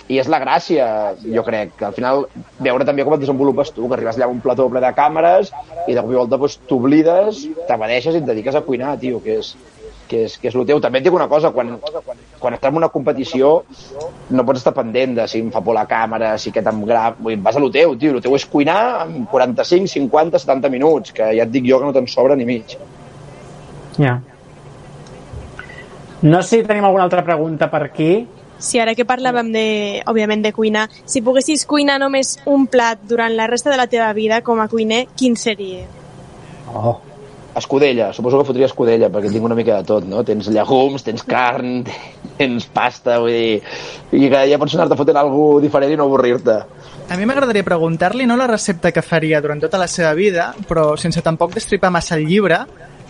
i és la gràcia, jo crec, que al final veure també com et desenvolupes tu, que arribes allà amb un plató ple de càmeres i de cop i volta doncs, t'oblides, t'abadeixes i et dediques a cuinar, tio, que és, que és, que és el teu. També et dic una cosa, quan, quan estàs en una competició no pots estar pendent de si em fa por la càmera, si aquest em grava... Vull dir, vas a lo teu, tio. El teu és cuinar en 45, 50, 70 minuts, que ja et dic jo que no te'n sobra ni mig. Ja. No sé si tenim alguna altra pregunta per aquí. Si ara que parlàvem de, òbviament, de cuinar, si poguessis cuinar només un plat durant la resta de la teva vida com a cuiner, quin seria? Oh. Escudella, suposo que fotria escudella, perquè tinc una mica de tot, no? Tens llegums, tens carn, tens pasta, vull dir... I que ja pots anar-te fotent alguna diferent i no avorrir-te. A mi m'agradaria preguntar-li no la recepta que faria durant tota la seva vida, però sense tampoc destripar massa el llibre,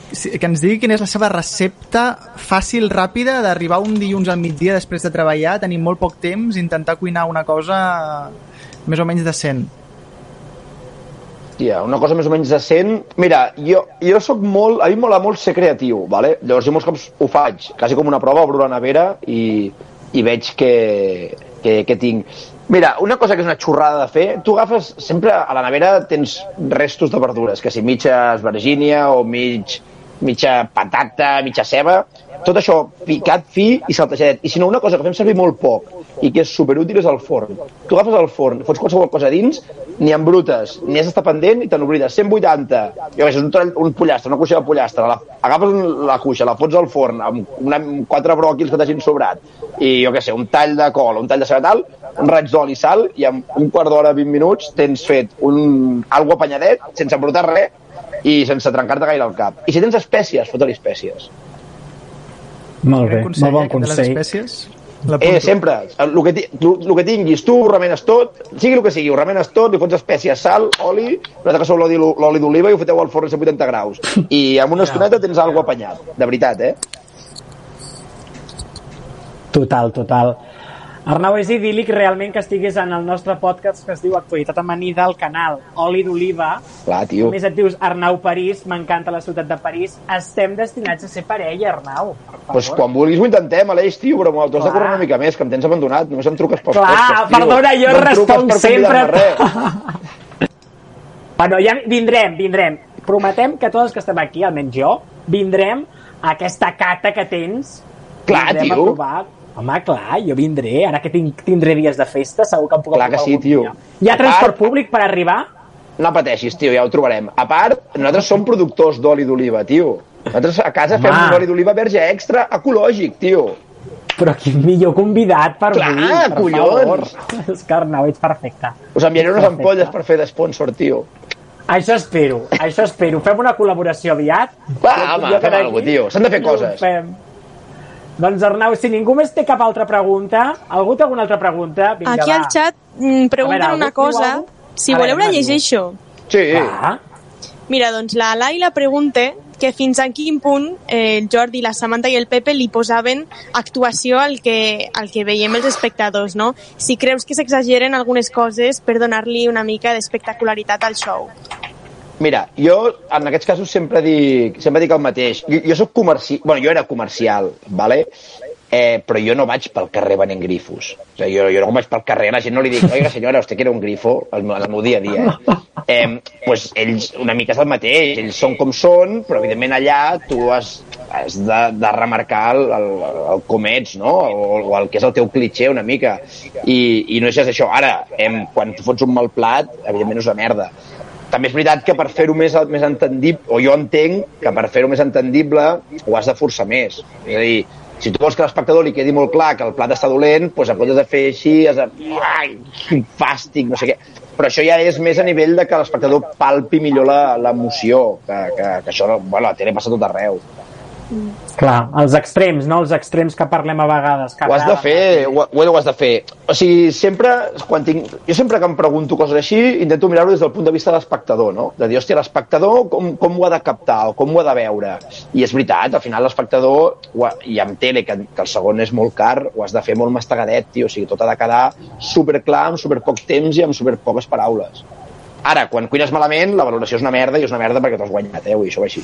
que ens digui quina és la seva recepta fàcil, ràpida, d'arribar un dilluns al migdia després de treballar, tenir molt poc temps, intentar cuinar una cosa més o menys decent. Hòstia, una cosa més o menys decent... Mira, jo, jo sóc molt... A mi mola molt ser creatiu, vale? Llavors jo molts cops ho faig, quasi com una prova, obro la nevera i, i veig què, què, què tinc. Mira, una cosa que és una xorrada de fer, tu agafes... Sempre a la nevera tens restos de verdures, que si mitja esvergínia o mig, mitja patata, mitja ceba, tot això picat fi i saltejadet. I si no, una cosa que fem servir molt poc i que és superútil és el forn. Tu agafes el forn, fots qualsevol cosa dins, ni embrutes, ni has d'estar pendent i te n'oblides. 180, jo sé, un, trall- un pollastre, una cuixa de pollastre, la, agafes la cuixa, la fots al forn amb, una, amb quatre bròquils que t'hagin sobrat i jo què sé, un tall de col, un tall de ceba tal, un raig d'oli i sal i en un quart d'hora, 20 minuts, tens fet un, algo apanyadet, sense embrutar res i sense trencar-te gaire el cap. I si tens espècies, fota-li espècies. Molt bé, Consell, molt bon aquest de les consell. espècies? Eh, sempre. El que, el que tinguis, tu ho remenes tot, sigui el que sigui, ho remenes tot, li fots espècies, sal, oli, una que sou l'oli l'oli d'oliva i ho foteu al forn a 180 graus. I amb una estoneta tens alguna apanyat. De veritat, eh? Total, total. Arnau, és idíl·lic realment que estiguis en el nostre podcast que es diu Actualitat Amanida al canal Oli d'Oliva. Clar, tio. A més et dius Arnau París, m'encanta la ciutat de París. Estem destinats a ser parella, Arnau. Pues quan vulguis ho intentem, Aleix, tio, però m'ho- has de córrer una mica més, que em tens abandonat. Només em truques pels Clar, podcasts, tio. perdona, jo no responc sempre. Bueno, ja vindrem, vindrem. Prometem que tots els que estem aquí, almenys jo, vindrem a aquesta cata que tens. Clar, tio. A provar. Home, clar, jo vindré. Ara que tinc, tindré dies de festa, segur que em puc Clar que sí, tio. dia. Hi ha A transport part- públic per arribar? No pateixis, tio, ja ho trobarem. A part, nosaltres som productors d'oli d'oliva, tio. Nosaltres a casa Home. fem un oli d'oliva verge extra ecològic, tio. Però quin millor convidat per Clar, avui, per collons. favor. És que Arnau, ets perfecte. Us enviaré unes Perfecte. ampolles per fer d'esponsor, tio. Això espero, això espero. Fem una col·laboració aviat. Va, home, fem alguna tio. S'han de fer coses. Fem. Doncs Arnau, si ningú més té cap altra pregunta, algú té alguna altra pregunta? Vinga, Aquí va. al xat mm, pregunten veure, una cosa. Si A voleu veure, la llegeixo. Sí. Va. Mira, doncs la Laila pregunta que fins a quin punt eh, el Jordi, la Samantha i el Pepe li posaven actuació al que, al que veiem els espectadors, no? Si creus que s'exageren algunes coses per donar-li una mica d'espectacularitat al show. Mira, jo en aquests casos sempre dic, sempre dic el mateix. Jo, jo soc comercial, bueno, jo era comercial, vale? eh, però jo no vaig pel carrer venent grifos. O sigui, jo, jo no vaig pel carrer, la gent no li dic, oiga senyora, usted quiere un grifo, el, meu- el meu dia a dia. Eh? Eh, pues ells una mica és el mateix, ells són com són, però evidentment allà tu has, has de, de remarcar el, el, el com ets, no? O, o el que és el teu clitxé una mica. I, i no és això. Ara, em, quan tu fots un mal plat, evidentment és una merda. També és veritat que per fer-ho més, més entendible, o jo entenc que per fer-ho més entendible ho has de forçar més. És a dir, si tu vols que l'espectador li quedi molt clar que el plat està dolent, doncs en comptes de fer així, has de... Ai, quin fàstic, no sé què. Però això ja és més a nivell de que l'espectador palpi millor l'emoció, que, que, que això, bueno, la tele passa tot arreu. Clar, els extrems, no? Els extrems que parlem a vegades. Que Ho has de fer, ho, ho has de fer. O sigui, sempre, quan tinc, jo sempre que em pregunto coses així, intento mirar-ho des del punt de vista de l'espectador, no? De dir, hòstia, l'espectador com, com ho ha de captar o com ho ha de veure? I és veritat, al final l'espectador, i amb tele, que, que el segon és molt car, ho has de fer molt mastegadet, tio. O sigui, tot ha de quedar superclar, amb superpoc temps i amb superpoques paraules. Ara, quan cuines malament, la valoració és una merda i és una merda perquè t'has guanyat, eh? I això va així.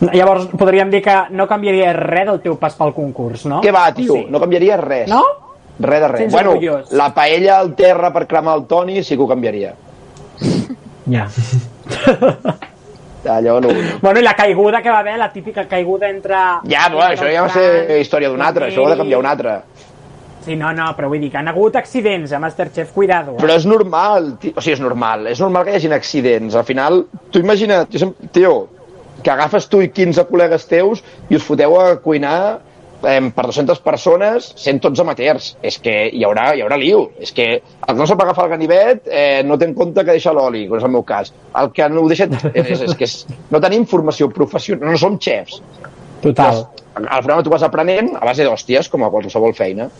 Llavors, podríem dir que no canviaria res del teu pas pel concurs, no? Què va, tio? Sí. No canviaria res. No? Res de res. Sents bueno, orgullós. la paella al terra per cremar el Toni sí que ho canviaria. Ja. Allò no... Bueno, i la caiguda que va haver, la típica caiguda entre... Ja, bueno, això ja va ser història d'un altre, això ho ha de canviar un altre. Sí, no, no, però vull dir que han hagut accidents a Masterchef, cuidado. Eh? Però és normal, tio. o sigui, és normal, és normal que hi hagi accidents. Al final, tu imagina't, jo sempre, tio, que agafes tu i 15 col·legues teus i us foteu a cuinar eh, per 200 persones sent tots amateurs. És que hi haurà, hi haurà liu. És que el que no sap agafar el ganivet eh, no té en compte que deixa l'oli, com és el meu cas. El que no ho deixa és, és, és que és, no tenim formació professional, no som xefs. Total. Al programa tu vas aprenent a base d'hòsties, com a qualsevol feina.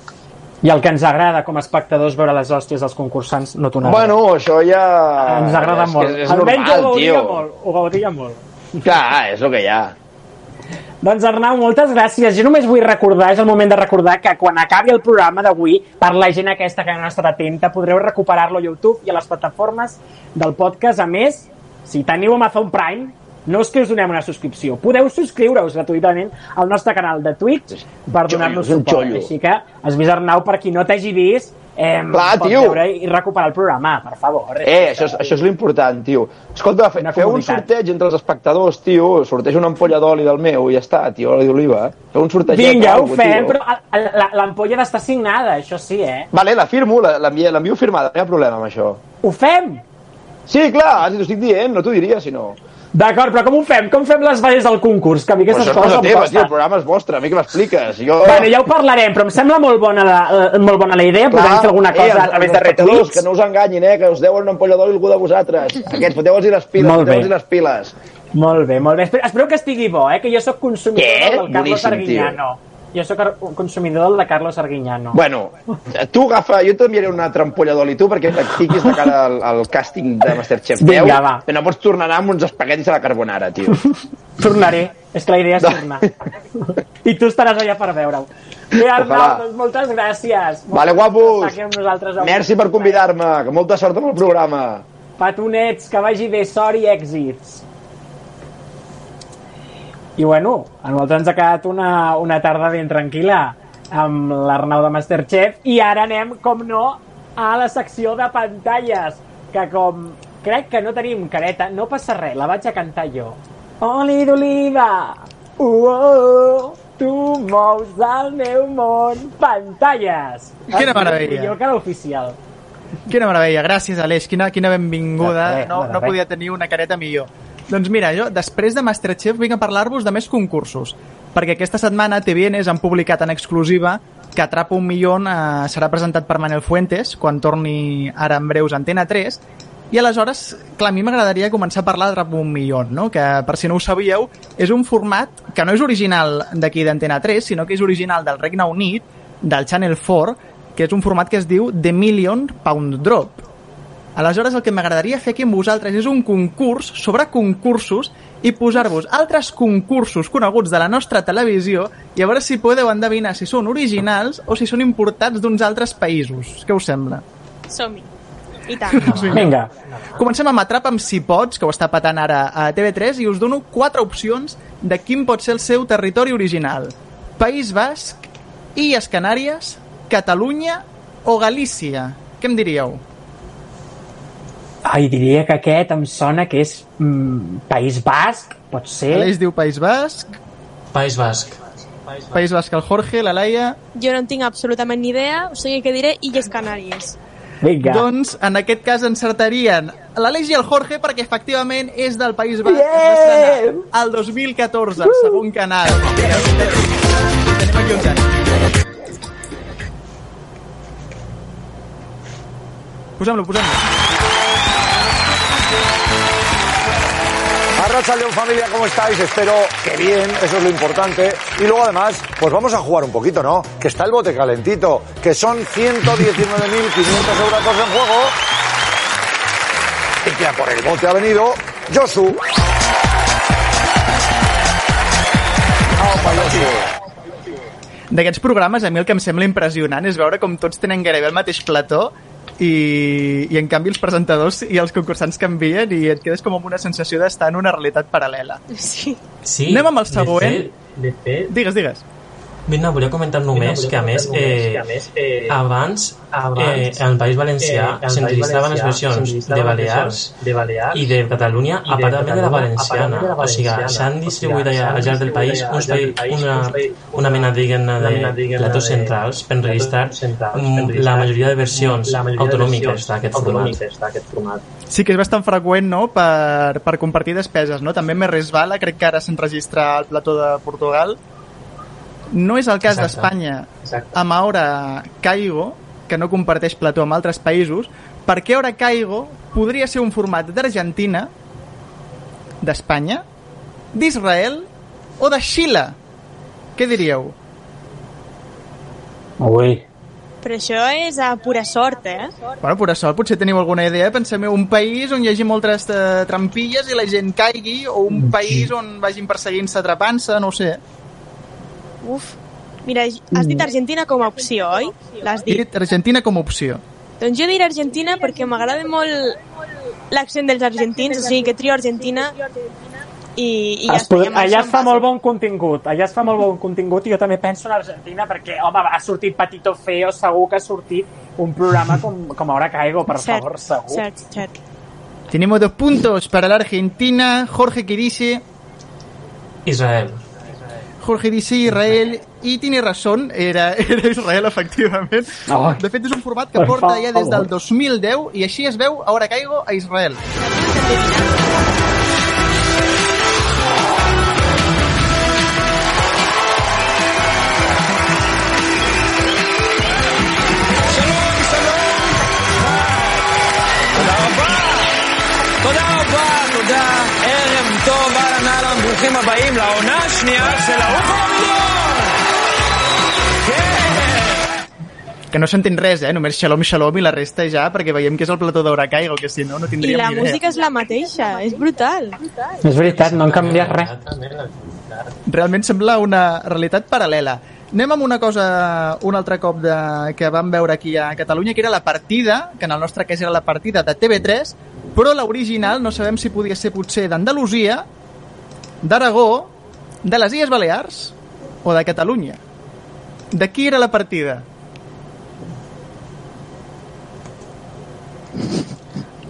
I el que ens agrada com a espectadors veure les hòsties dels concursants no t'ho. Bueno, això ja... ens agrada és molt. És Almenys normal, ho gaudia tio. molt, ho gaudia molt. Clar, és el que hi ha. Doncs Arnau, moltes gràcies. Jo només vull recordar, és el moment de recordar que quan acabi el programa d'avui, per la gent aquesta que no ha estat atenta, podreu recuperar-lo a YouTube i a les plataformes del podcast. A més, si teniu Amazon Prime, no és que us donem una subscripció. Podeu subscriure-us gratuïtament al nostre canal de Twitch per donar-nos suport. xollo. Així que has vist, Arnau, per qui no t'hagi vist, eh, Clar, tio. veure i recuperar el programa, per favor. Eh, això és, això és l'important, tio. Escolta, fe, feu un sorteig entre els espectadors, tio. Sorteja una ampolla d'oli del meu i ja està, tio, oli d'oliva. Feu un sorteig. Vinga, ho fem, però a- la- l'ampolla ha d'estar signada, això sí, eh? Vale, la firmo, la- l'envio l'envio firmada, no hi ha problema amb això. Ho fem? Sí, clar, si t'ho estic dient, no t'ho diria, si no. D'acord, però com ho fem? Com fem les bases del concurs? Que a mi Però aquestes això és coses cosa teva, tio, el programa és vostre, a mi que m'expliques. Jo... Bueno, ja ho parlarem, però em sembla molt bona la, eh, molt bona la idea. Podem fer alguna cosa eh, a través de retuits. Que no us enganyin, eh, que us deuen una ampolla d'oli algú de vosaltres. Aquests, foteu-los les piles, Molt bé. foteu-los les piles. Molt bé, molt bé. Espero, espero que estigui bo, eh? que jo sóc consumidor Què? del Carlos Boníssim, Arguiñano. Jo sóc consumidor del de Carlos Arguiñano. Bueno, tu agafa, jo t'enviaré una altra ampolla d'oli tu perquè practiquis de cara al, al càsting de Masterchef 10. Vinga, va. Que no pots tornar amb uns espaguetis a la carbonara, tio. Tornaré. És que la idea és tornar. I tu estaràs allà per veure-ho. Bé, Arnau, doncs moltes gràcies. Vale, Moltes guapos. nosaltres avui. Merci per convidar-me, que molta sort amb el programa. Petonets, que vagi bé, sort i èxits. I bueno, a nosaltres ens ha quedat una, una tarda ben tranquil·la amb l'Arnau de Masterchef i ara anem, com no, a la secció de pantalles, que com crec que no tenim careta, no passa res, la vaig a cantar jo. Oli d'oliva, uh, oh, tu mous el meu món, pantalles. Quina meravella. Millor que l'oficial. Quina meravella, gràcies Aleix, quina, quina benvinguda, res, no, no podia tenir una careta millor. Doncs mira, jo després de Masterchef vinc a parlar-vos de més concursos. perquè aquesta setmana TVNs han publicat en exclusiva que Atrapa un milió eh, serà presentat per Manel Fuentes quan torni ara en breus a Antena 3 i aleshores, clar, a mi m'agradaria començar a parlar d'Atrapa un milió, no? que per si no ho sabíeu, és un format que no és original d'aquí d'Antena 3, sinó que és original del Regne Unit, del Channel 4, que és un format que es diu The Million Pound Drop. Aleshores, el que m'agradaria fer aquí amb vosaltres és un concurs sobre concursos i posar-vos altres concursos coneguts de la nostra televisió i a veure si podeu endevinar si són originals o si són importats d'uns altres països. Què us sembla? Som-hi. I tant. Vinga. Comencem amb Atrapa amb si pots, que ho està patant ara a TV3, i us dono quatre opcions de quin pot ser el seu territori original. País Basc, Illes Canàries, Catalunya o Galícia. Què em diríeu? Ai, diria que aquest em sona que és mm, País Basc, pot ser? L'Aleix diu País Basc, País Basc. País Basc el Jorge, la Laia... Jo no en tinc absolutament ni idea, o sigui que diré Illes Canàries. Vinga. Doncs en aquest cas encertarien l'Aleix i el Jorge perquè efectivament és del País Basc. Yeah! El 2014, uh! segon canal. Tenim aquí uns anys. Posem-lo, posem-lo. Arracha León familia, ¿cómo estáis? Espero que bien, eso es lo importante. Y luego además, pues vamos a jugar un poquito, ¿no? Que está el bote calentito, que son 119.500 euros en juego. Y que a por el bote ha venido Josu. D'aquests programes, a mi el que em sembla impressionant és veure com tots tenen gairebé el mateix plató i, i en canvi els presentadors i els concursants canvien i et quedes com amb una sensació d'estar en una realitat paral·lela. Sí. Sí, Anem amb el de següent. fet- De fet, Digues, digues. Bé, no, volia comentar només que, a més, eh, abans, eh, en el País Valencià s'enregistraven les versions de Balears i de Catalunya a part també de la valenciana. O sigui, s'han distribuït allà al llarg del país uns país, una, una mena, diguem-ne, de platós centrals per enregistrar la majoria de versions autonòmiques d'aquest format. Sí que és bastant freqüent, no?, per, per compartir despeses, no? També més resbala, crec que ara s'enregistra al plató de Portugal. No és el cas d'Espanya amb Ahora Caigo, que no comparteix plató amb altres països, perquè Ahora Caigo podria ser un format d'Argentina, d'Espanya, d'Israel o de Xile. Què diríeu? Ui. Però això és a pura sort, eh? Bueno, per això potser teniu alguna idea. Pensem en un país on hi hagi moltes eh, trampilles i la gent caigui, o un país on vagin perseguint-se atrapant-se, no ho sé. Uf. Mira, has dit Argentina com a opció, oi? L'has He dit. dit Argentina com a opció. Doncs jo diré Argentina perquè m'agrada molt l'accent dels argentins, o sigui que trio Argentina i, i ja Es amb Allà es fa molt bon contingut, allà es fa molt bon contingut i jo també penso en Argentina perquè, home, ha sortit Patito Feo, segur que ha sortit un programa com, com Ahora Caigo, per Cert, favor, segur. Cert, cert. Tenemos dos puntos para la Argentina. Jorge que dice, Israel. Jorge dice Israel i tiene razón, era, era Israel efectivament. Oh, de fet és un format que porta ja des del 2010 i així es veu Ahora Caigo a Israel. Toda, toda, toda, toda, toda, ברוכים הבאים לעונה השנייה של העוף המיליון! Que no s'entén res, eh? Només xalom, xalom i la resta ja, perquè veiem que és el plató d'Hora Caigo, que si no, no I tindríem la ni idea. música és la mateixa, és brutal. És veritat, no han canviat res. realment sembla una realitat paral·lela. Anem amb una cosa un altre cop de, que vam veure aquí a Catalunya, que era la partida, que en el nostre cas era la partida de TV3, però l'original no sabem si podia ser potser d'Andalusia, d'Aragó, de les Illes Balears o de Catalunya. De qui era la partida?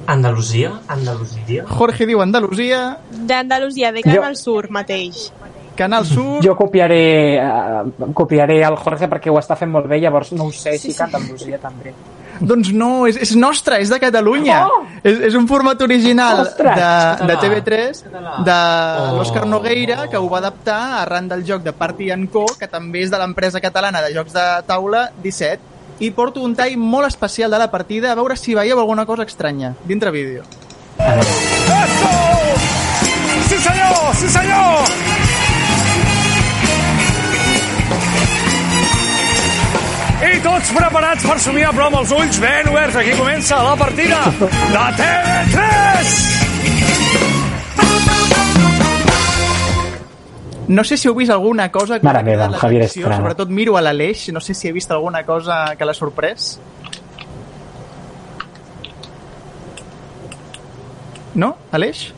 Andalusia? Andalusia? Jorge diu Andalusia, D'Andalusia, de Canal Sur mateix. Canal Sur... Jo copiaré, uh, copiaré el Jorge perquè ho està fent molt bé, llavors no ho sé si que Andalusia també. Doncs no, és, és nostre, és de Catalunya. Oh! És, és un format original Ostres! de, de Català. TV3 de Oh. l'Òscar Nogueira, que ho va adaptar arran del joc de Party Co, que també és de l'empresa catalana de jocs de taula 17. I porto un tall molt especial de la partida, a veure si veieu alguna cosa estranya dintre vídeo. Sí senyor, sí senyor! I tots preparats per somiar, però amb els ulls ben oberts. Aquí comença la partida de TV3! No sé si heu vist alguna cosa... que Mare meva, la Javier secció, Estrada. Sobretot miro a l'Aleix, no sé si he vist alguna cosa que l'ha sorprès. No, Aleix?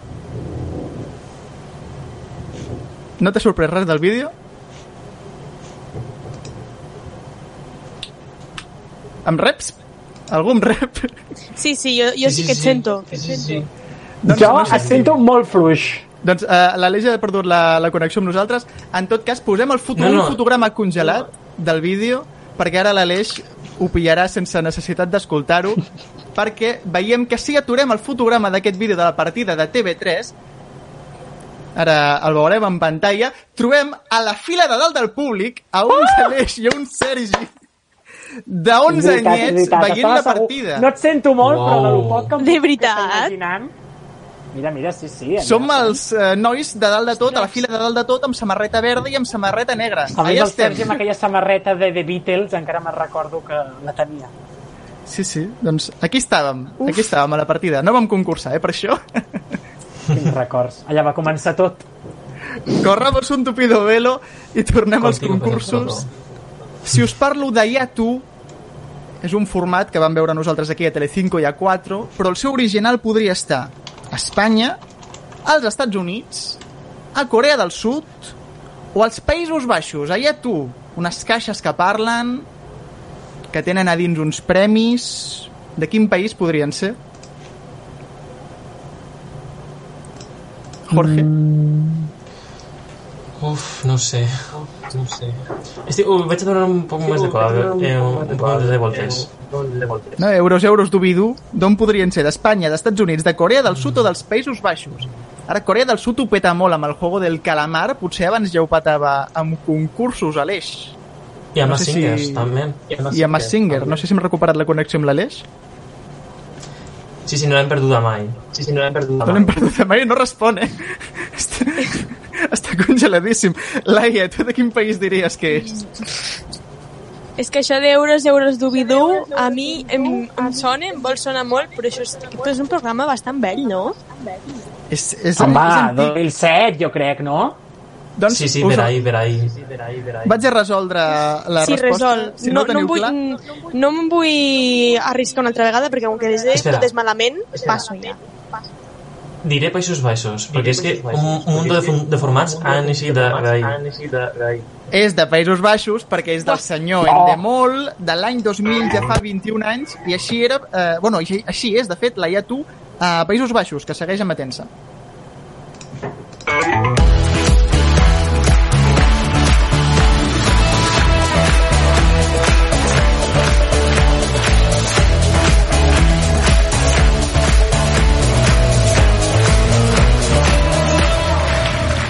No t'ha sorprès res del vídeo? Amb reps? Algú amb rep? Sí, sí, jo, jo sí, que et sento. Sí, sí. Doncs jo no sé. et sento molt fluix. Doncs uh, l'Aleix ha perdut la, la connexió amb nosaltres. En tot cas, posem el foto, No, no. un fotograma congelat del vídeo perquè ara l'Aleix ho pillarà sense necessitat d'escoltar-ho perquè veiem que si aturem el fotograma d'aquest vídeo de la partida de TV3 ara el veurem en pantalla trobem a la fila de dalt del públic a un Ah! Aleix i a un Sergi de 11 Veritat, anyets veritat, veient la segur. partida. No et sento molt, Uau. però de lo poc que em De veritat? imaginant... Mira, mira, sí, sí. Som els eh, nois de dalt de tot, a la fila de dalt de tot, amb samarreta verda i amb samarreta negra. A més, Allà el Sergi estem. amb aquella samarreta de The Beatles encara me'n recordo que la tenia. Sí, sí, doncs aquí estàvem, aquí estàvem a la partida. No vam concursar, eh, per això. Quins records. Allà va començar tot. Corramos un tupido velo i tornem als Contigo, concursos. Si us parlo de Ja tu, és un format que vam veure nosaltres aquí a Telecinco i a 4, però el seu original podria estar a Espanya, als Estats Units, a Corea del Sud o als Països Baixos. Allà tu, unes caixes que parlen, que tenen a dins uns premis... De quin país podrien ser? Jorge? Uf, no sé. No ho sé. Estic, uh, vaig a donar un poc més de cola, eh, un poc més de voltes. No, euros, euros d'Ubidu, d'on podrien ser? D'Espanya, d'Estats Units, de Corea del Sud o dels Països Baixos? Ara, Corea del Sud ho peta molt amb el juego del calamar, potser abans ja ho petava amb concursos a l'Eix. I amb No sé singers, si- també. I amb Singer. No sé si hem recuperat la connexió amb l'Aleix. Sí, sí, no l'hem perduda mai. Sí, sí, no l'hem perduda No l'hem perdut mai, no respon, eh? Està, està congeladíssim. Laia, tu de quin país diries que és? És que això d'euros, euros d'Ubidú, a mi em, em sona, em vol sonar molt, però això és, aquest és un programa bastant vell, no? És, és, Home, és antic. 2007, jo crec, no? Doncs Sí, sí, us- per ahí, per ahí. Vaig a resoldre la sí, resposta. resol. Si no, no, no, em vull, clar... no em vull arriscar una altra vegada perquè com que des de Espera. tot és malament, passo ja. Diré Països Baixos, perquè és que un, un munt de, de formats han eixit d'ahir. És de Països Baixos perquè és del senyor Oh. Endemol de l'any 2000, ja fa 21 anys, i així era... Eh, bueno, així, així és, de fet, la Iatu a Països Baixos, que segueix emetent-se.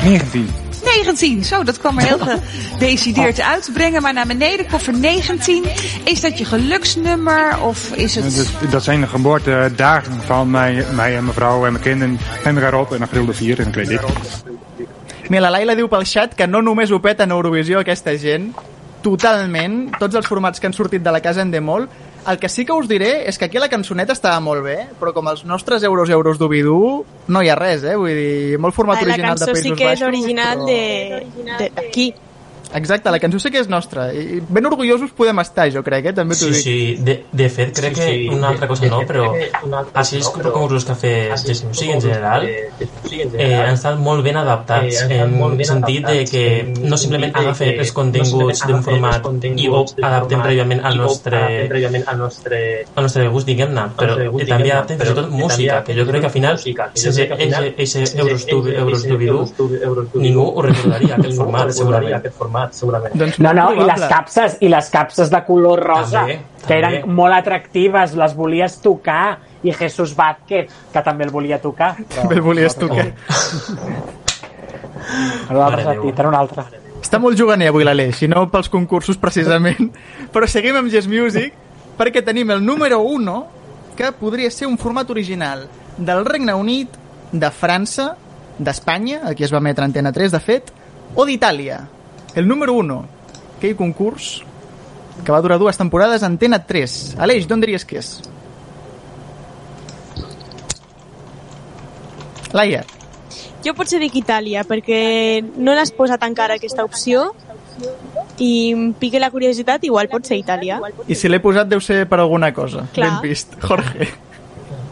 Negentien. 19, zo, dat kwam er heel gedecideerd uit te brengen. Maar naar beneden, koffer 19. Is dat je geluksnummer of is het... Dus, dat zijn de geboortedagen van mij, mij en mijn vrouw en mijn kinderen. En erop en april de 4 en dan weet ik. Mira, la Laila diu pel xat que no només ho peta en Eurovisió aquesta gent, totalment, tots els formats que han sortit de la casa Endemol, el que sí que us diré és que aquí la cançoneta estava molt bé, però com els nostres euros euros d'Ubidú, no hi ha res, eh? Vull dir, molt format Ah, la original de cançó Països sí que és Baixos, original però- de de- d'aquí. Exacte, la cançó sí que és nostra. I ben orgullosos podem estar, jo crec, eh? També t'ho Sí, dic. sí, de, de fet, crec Sí, que sí, una altra cosa de no, però que així els no, concursos que ha fet Jesse Music en general eh, han estat molt ben adaptats Eh, han estat en molt el ben sentit de adaptats, que en no simplement sentit de agafen que els no continguts simplement d'un format els continguts i ho format prèviament al i ho nostre, al nostre, al nostre gust, diguem-ne, però també adapten fins i però tot música, que jo crec que al final, música, que jo sense crec que al final, eixe sense euros tu- eixe- euros eixe d'Ubidú, euros tu- euros d'Ubidú, ningú ho recordaria, aquest format, segurament. Format, segurament. Doncs No, no, molt i les probable. capses, i les capses de color rosa, També, que també. eren molt atractives, les volies tocar, i Jesús Vázquez, que també el volia tocar. Però També el volies no tocar. Altre Mare sentit, en un altre. Està molt juganer avui l'Aleix, i no pels concursos precisament. Però seguim amb Yes Music, perquè tenim el número 1, que podria ser un format original del Regne Unit, de França, d'Espanya, aquí es va emetre Antena 3, de fet, o d'Itàlia. El número 1, aquell concurs que va durar dues temporades Antena 3. Aleix, d'on diries que és? Laia. Jo potser dic Itàlia, perquè no l'has posat encara aquesta opció i em pique la curiositat, igual pot ser Itàlia. I si l'he posat deu ser per alguna cosa. Clar. Ben vist. Jorge.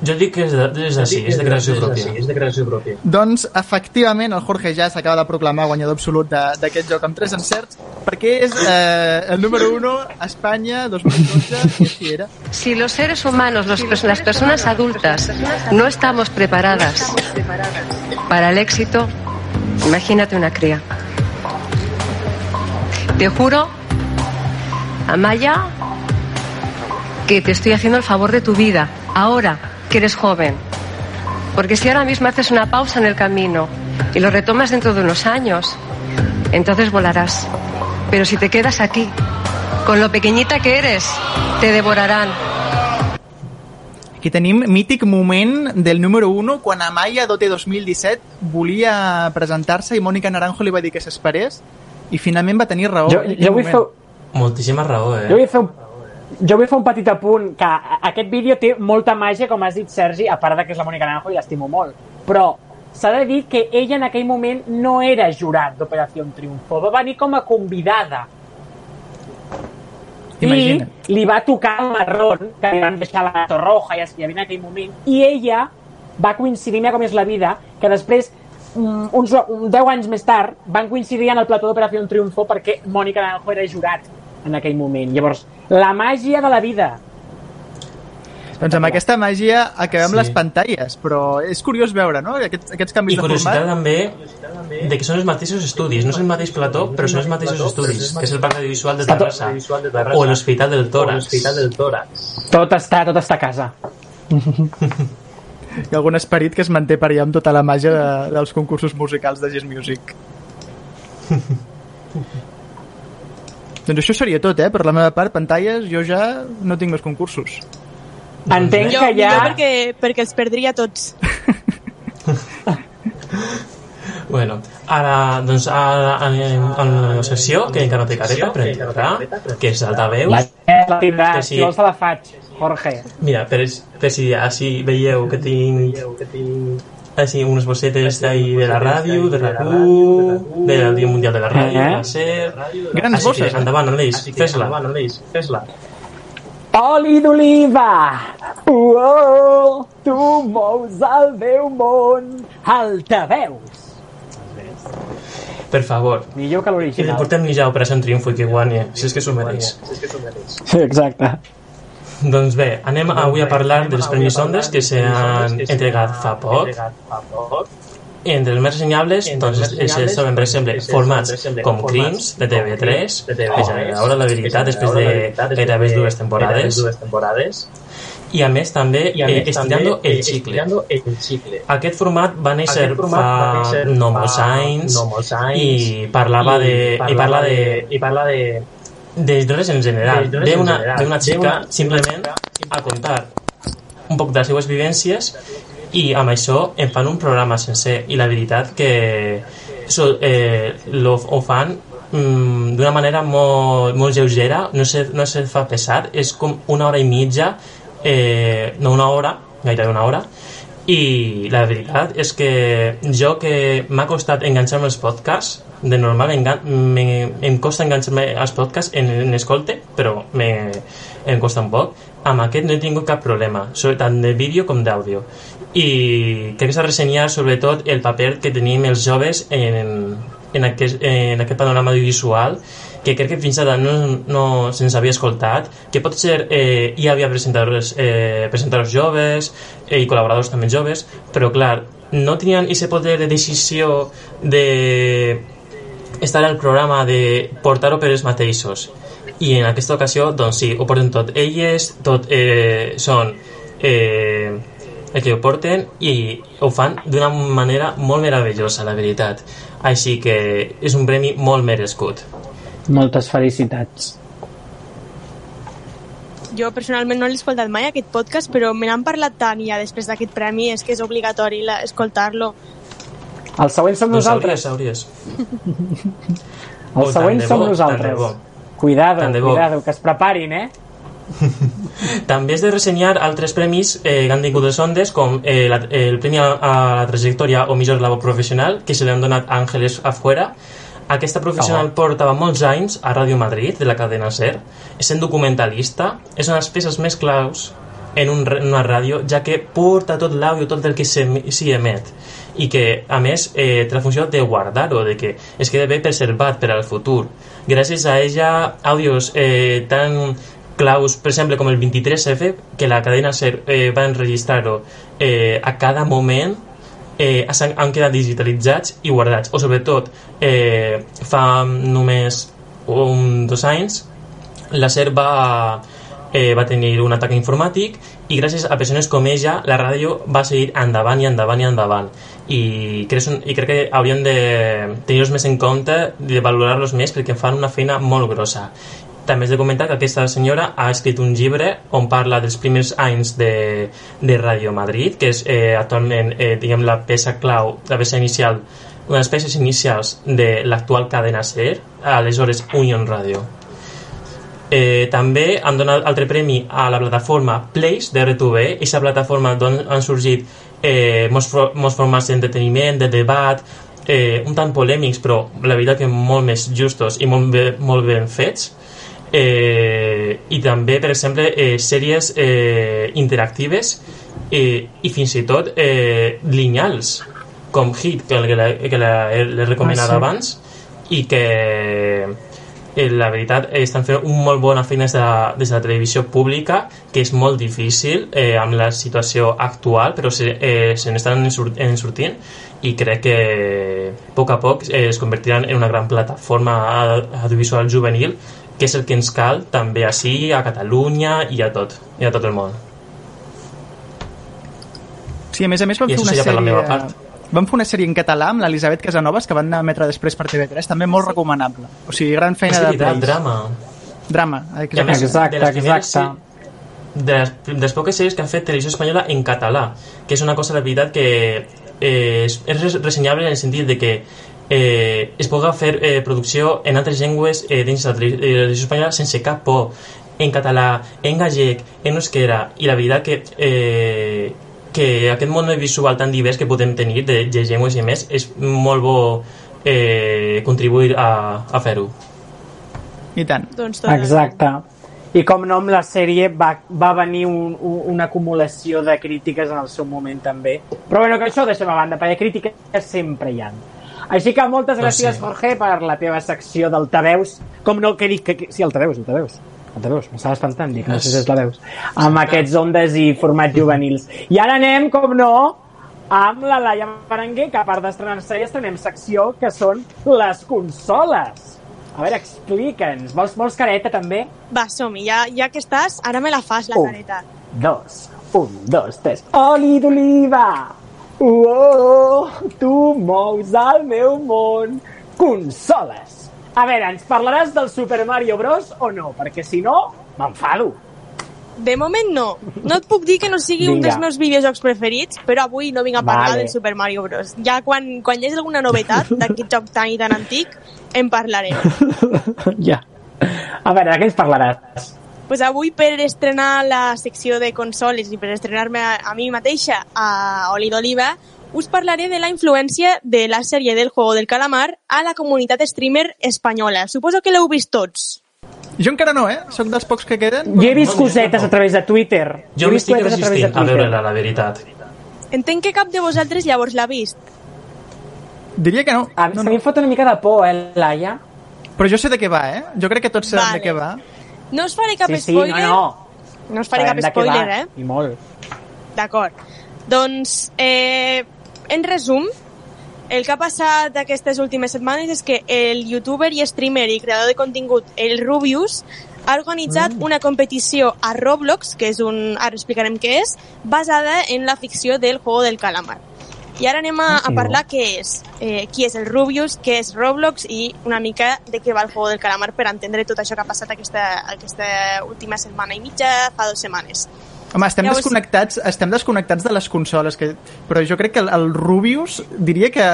Jo dic que és de, és és de creació pròpia. És de creació pròpia. Doncs, efectivament, el Jorge ja s'acaba de proclamar guanyador absolut de- d'aquest joc amb tres encerts, perquè és eh, el número 1 a Espanya 2012, i així era. Si los seres humanos, los las personas adultas, no estamos preparadas para el éxito, imagínate una cría. Te juro, Amaya, que te estoy haciendo el favor de tu vida, ahora que eres joven. Porque si ahora mismo haces una pausa en el camino y lo retomas dentro de unos años, entonces volarás. Pero si te quedas aquí, con lo pequeñita que eres, te devorarán. Aquí tenim mític moment del número 1 quan Amaya Dote 2017 volia presentar-se i Mònica Naranjo li va dir que s'esperés i finalment va tenir raó. Jo, jo, vull fer, Moltíssima raó, eh? jo, vull fer un, jo vull fer un petit apunt, que aquest vídeo té molta màgia, com has dit, Sergi, a part de que és la Mònica Naranjo i l'estimo molt. Però s'ha de dir que ella en aquell moment no era jurat d'Operació Triunfo, va venir com a convidada. Imagina't. I li va tocar el marrón, que li van deixar la Gato Roja i es- en aquell moment, i ella va coincidir, mira com és la vida, que després, mm, uns, un 10 anys més tard, van coincidir en el plató d'Operació Triunfo perquè Mònica Naranjo era jurat en aquell moment. Llavors, la màgia de la vida. Doncs amb aquesta màgia acabem Sí. les pantalles, però és curiós veure, no?, aquests, aquests canvis I de curiositat format. també de que són els mateixos estudis, no és el mateix plató, però són els mateixos estudis, que és el Parc Audiovisual de Terrassa o l'Hospital del Tòrax. Tot està, tot està a casa. Hi ha algun esperit que es manté per allà amb tota la màgia de, dels concursos musicals de Yes Music. doncs això seria tot, eh? Per la meva part, pantalles, jo ja no tinc més concursos. Entenc Jo, que ja... millor perquè, perquè els perdria tots. Bueno, ara, doncs, ara anem a la sessió que encara no té careta per entrar, que és l'altaveus. La, la tindràs, Que si sí. vols te la faig, Jorge. Mira, per, per si així veieu que tinc així unes bossetes ahí de la ràdio, de la RAC1, del Dia Mundial de la Ràdio, de la SER... Grans Així bosses, que, eh? endavant, Aleix, fes-la. Fes-la. Oli d'oliva! Uou, tu mous el meu món! Altaveus! Per favor. Millor que I li l'original. portem ja a Operació Triunfo i que guanyi, si és que s'ho mereix. Sí, exacte. Doncs bé, anem avui a parlar dels Premis Ondes que s'han entregat fa poc. Entre els més ressenyables, doncs, troben, per exemple, formats com Crims, de TV3, que ja era hora la veritat, després de gairebé dues temporades. I a més també eh, Estirando el Chicle. Aquest format va néixer fa no molts anys i parlava de, i parla de, i parla de de dones en general. Ve una, xica simplement a contar un poc de les seues vivències i amb això en fan un programa sencer. I la veritat que so, eh, lo, ho fan mm, d'una manera molt, molt lleugera no se, no se fa pesar és com una hora i mitja eh, no una hora, gairebé una hora. I la veritat és que jo que m'ha costat enganxar-me als podcasts de normal engan me, em costa enganxar-me als podcasts en, en escolte però me, em costa un poc. Amb aquest no he tingut cap problema tant de vídeo com d'àudio. I crec que s'ha de ressenyar sobretot el paper que tenim els joves en, en, aquest, en aquest panorama audiovisual que crec que fins ara no, no se'ns havia escoltat, que pot ser eh, hi havia presentadors, eh, presentadors joves eh, i col·laboradors també joves, però clar, no tenien aquest poder de decisió de estarà el programa de portar-ho per ells mateixos i en aquesta ocasió doncs sí, ho porten tot elles tot eh, són eh, el que ho porten i ho fan d'una manera molt meravellosa la veritat així que és un premi molt merescut Moltes felicitats. Jo personalment no l'he escoltat mai aquest podcast, però me n'han parlat tant ja després d'aquest premi, és que és obligatori escoltar-lo. El següent som doncs nosaltres. hauries, Oh, següent som bo, nosaltres. Cuidado, cuidado, que es preparin, eh? També és de ressenyar altres premis eh, que han tingut les ondes, com eh, la, el Premi a, a la Trajectòria o Millor Labor Professional, que se li han donat a Ángeles Afuera. Aquesta professional Oh. portava molts anys a Ràdio Madrid, de la cadena SER, sent documentalista, és una de les peces més claus en, un, en una ràdio, ja que porta tot l'àudio, tot el que s'hi emet i que, a més, eh, té la funció de guardar-ho, de que es quede bé preservat per al futur. Gràcies a ella, àudios eh, tan claus, per exemple, com el 23F, que la cadena SER eh, va enregistrar-ho eh, a cada moment, eh, s'han- han quedat digitalitzats i guardats. O sobretot, eh, fa només un, dos anys, la SER va, eh, va tenir un atac informàtic i gràcies a persones com ella la ràdio va seguir endavant i endavant i endavant i crec, i crec que hauríem de tenir-los més en compte de valorar-los més perquè fan una feina molt grossa també és de comentar que aquesta senyora ha escrit un llibre on parla dels primers anys de, de Ràdio Madrid, que és eh, actualment eh, diguem, la peça clau, la peça inicial, una de les peces inicials de l'actual cadena SER, aleshores Union Radio. Eh, també han donat altre premi a la plataforma Place de RTV, aquesta plataforma d'on han sorgit eh, molts, fo- molts formats d'entreteniment, de debat, eh, un tant polèmics, però la veritat que molt més justos i molt, bé, molt ben fets. Eh, I també, per exemple, eh, sèries eh, interactives eh, i fins i tot eh, lineals, com Hit, que, que la- que la- l'he recomanat Ah, sí. abans, i que eh, la veritat eh, estan fent una molt bona feina des de, des de la televisió pública que és molt difícil eh, amb la situació actual però se, eh, se n'estan en, sortint i crec que a poc a poc eh, es convertiran en una gran plataforma audiovisual juvenil que és el que ens cal també així a Catalunya i a tot, i a tot el món Sí, a més a més van I fer una seria per la sèrie... meva part. Van fer una sèrie en català amb l'Elisabet Casanovas que van emetre després per TV3, també molt recomanable. O sigui, gran feina de veritat, Place. drama Drama, exacte. més, Exacte, de exacte. de les, de les poques sèries que han fet televisió espanyola en català, que és una cosa, la veritat, que eh, és, és res- ressenyable en el sentit de que eh, es pugui fer eh, producció en altres llengües eh, dins de la tele- eh, televisió espanyola sense cap por, en català, en gallec, en euskera, i la veritat que eh, que aquest món visual tan divers que podem tenir de, llengües i més és molt bo eh, contribuir a, a fer-ho. I tant. Doncs Exacte. I com no, amb la sèrie va, va venir un, un, una acumulació de crítiques en el seu moment també. Però bueno, que això ho deixem a banda, perquè crítiques sempre hi ha. Així que moltes Doncs gràcies, sí. Jorge, per la teva secció d'altaveus. Com no, que dic que... que sí, altaveus, altaveus. Altaveus, m'estava espantant, dic, no sé si és la veus. Amb aquests ondes i formats juvenils. I ara anem, com no, amb la Laia Berenguer, que a part d'estrenar-se ja estrenem secció, que són les consoles. A veure, explica'ns. Vols, vols careta, també? Va, som-hi, ja, ja que estàs, ara me la fas, la Un. careta. Dos, un, dos, tres. Oli d'oliva! Uoh, tu mous el meu món. Consoles. A veure, ens parlaràs del Super Mario Bros. o no? Perquè si no, m'enfado. De moment no. No et puc dir que no sigui un Vinga. dels meus videojocs preferits, però avui no vinc a parlar Vale. del Super Mario Bros. Ja quan, quan hi hagi alguna novetat d'aquest joc tan i tan antic, en parlarem. ja. A veure, de què ens parlaràs? pues avui per estrenar la secció de consoles i per estrenar-me a, a mi mateixa a Oli d'Oliva, us parlaré de la influència de la sèrie del Juego del Calamar a la comunitat streamer espanyola. Suposo que l'heu vist tots. Jo encara no, eh? Soc dels pocs que queden. Jo he vist cosetes a través de Twitter. Jo he vist m'estic cosetes a través de resistint a veure-la, la veritat. Entenc que cap de vosaltres llavors l'ha vist. Diria que no. A, no, no. A mi em fot una mica de por, eh, Laia? Però jo sé de què va, eh? Jo crec que tots sabem Vale. de què va. No us faré cap sí, sí, spoiler. no, no. No us faré Sabem cap spoiler, eh? I molt. D'acord. Doncs, eh, en resum, el que ha passat aquestes últimes setmanes és que el youtuber i streamer i creador de contingut, el Rubius, ha organitzat Mm. una competició a Roblox, que és un... ara explicarem què és, basada en la ficció del Juego del Calamar. I ara anem a, a parlar què és, eh, qui és el Rubius, què és Roblox i una mica de què va el Juego del Calamar per entendre tot això que ha passat aquesta, aquesta última setmana i mitja, fa dues setmanes. Home, estem Llavors- desconnectats, estem desconnectats de les consoles, que, però jo crec que el, el Rubius diria que,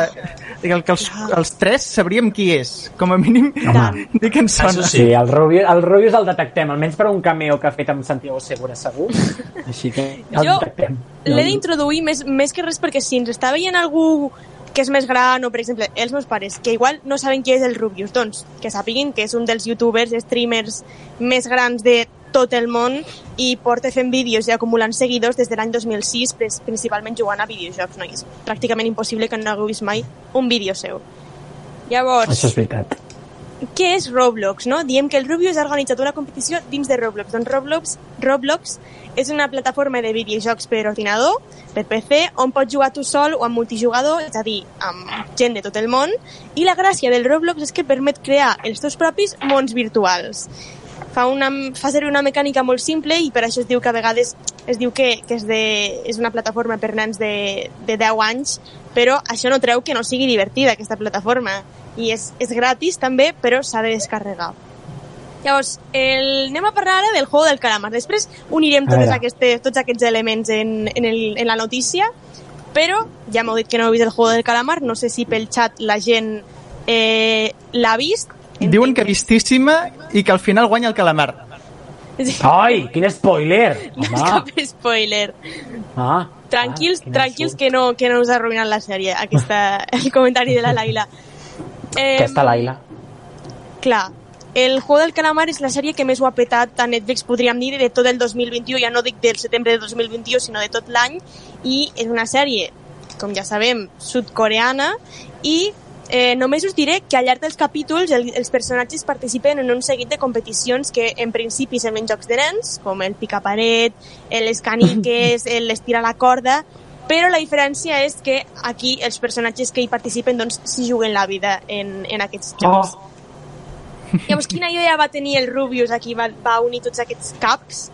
que, que els, els tres sabríem qui és. Com a mínim, dir que ens sona. Sí, el Rubius, el Rubius el detectem, almenys per un cameo que ha fet amb Santiago Segura, segur. Així que el Jo detectem. L'he d'introduir més, més que res perquè si ens està veient algú que és més gran o, per exemple, els meus pares, que igual no saben qui és el Rubius, doncs que sàpiguin que és un dels youtubers, streamers més grans de tot el món i porta fent vídeos i acumulant seguidors des de l'any 2006, pres- principalment jugant a videojocs, no? És pràcticament impossible que no hagueu vist mai un vídeo seu. Llavors, Això és veritat. què és Roblox, no? Diem que el Rubius ha organitzat una competició dins de Roblox. Doncs Roblox, Roblox és una plataforma de videojocs per ordinador, per PC, on pots jugar tu sol o amb multijugador, és a dir, amb gent de tot el món, i la gràcia del Roblox és que permet crear els teus propis mons virtuals. Fa, una, fa servir una mecànica molt simple i per això es diu que a vegades es diu que, que és, de, és una plataforma per nens de, de 10 anys, però això no treu que no sigui divertida aquesta plataforma i és, és gratis també, però s'ha de descarregar. Llavors, el, anem a parlar ara del juego del calamar. Després unirem totes aquestes, tots aquests elements en, en, el, en la notícia, però ja m'heu dit que no heu vist el juego del calamar, no sé si pel xat la gent eh, l'ha vist. Diuen que vistíssima i que al final guanya el calamar. Ai, quin spoiler! No és cap spoiler. Ah, Tranquils, Ah, tranquils que no, que no us ha arruïnat la sèrie, aquesta, el comentari de la Laila. Eh, aquesta Laila. Clar, el Juego del Calamar és la sèrie que més ho ha petat a Netflix, podríem dir, de tot el 2021, ja no dic del setembre de 2021, sinó de tot l'any, i és una sèrie, com ja sabem, sud-coreana, i eh, només us diré que al llarg dels capítols el, els personatges participen en un seguit de competicions que en principi semblen jocs de nens, com el picaparet, les caniques, el estirar la corda, però la diferència és que aquí els personatges que hi participen doncs s'hi juguen la vida en, en aquests jocs. Oh. Llavors, quina idea va tenir el Rubius aquí? Va, va unir tots aquests caps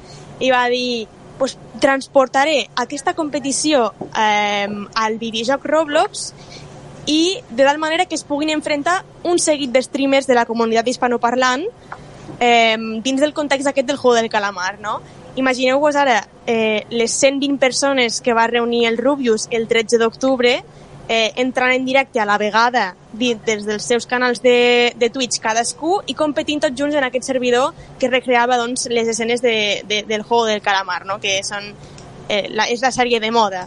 i va dir pues, transportaré aquesta competició eh, al videojoc Roblox i de tal manera que es puguin enfrontar un seguit de streamers de la comunitat hispanoparlant eh, dins del context aquest del juego del calamar, no? Imagineu-vos ara eh, les 120 persones que va reunir el Rubius el 13 d'octubre eh, entrant en directe a la vegada des dels seus canals de, de Twitch cadascú i competint tots junts en aquest servidor que recreava doncs, les escenes de, de, del juego del calamar, no? que són, eh, la, és la sèrie de moda.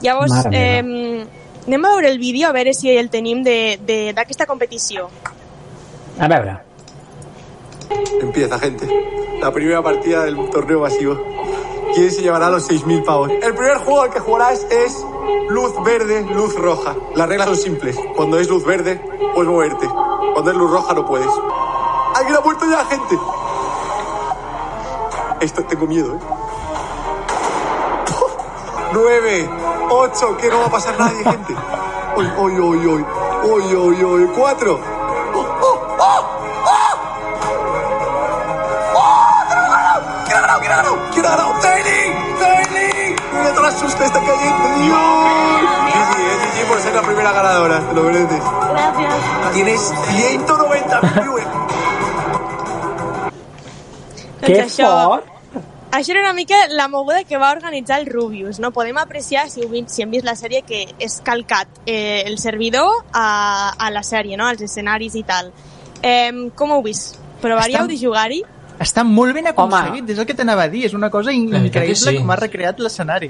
Llavors, eh, anem a veure el vídeo a veure si el tenim de- de- d'aquesta competició. A veure. Empieza, gente. La primera partida del torneo masivo. ¿Quién se llevará los 6.000 pavos? El primer juego al que jugarás es luz verde, luz roja. Las reglas son simples. Cuando es luz verde, puedes moverte. Cuando es luz roja, no puedes. ¡Alguien ha muerto ya, gente! Esto tengo miedo, ¿eh? ¡Nueve! ¡Ocho! Que no va a pasar nadie, gente. ¡Uy, uy, uy, uy! ¡Uy, uy, uy! ¡Cuatro! ¿Quién ha ganado? ¿Quién ha ganado? ¿Quién ha ganado? ¡Tailing! ¡Tailing! ¡Mira todas las sustas están cayendo! ¡Dios! Sí, sí, es GG por ser la primera ganadora. Te lo mereces. Gracias. Tienes 190 millones. Que Doncs això, era una mica la moguda que va organitzar el Rubius. No? Podem apreciar, si, heu vist, si hem vist la sèrie, que és calcat eh, el servidor a, a la sèrie, no? als escenaris i tal. Eh, com ho heu vist? Provaríeu Està- de jugar-hi? Està molt ben aconseguit, és el que t'anava a dir. És una cosa increïble sí. com ha recreat l'escenari.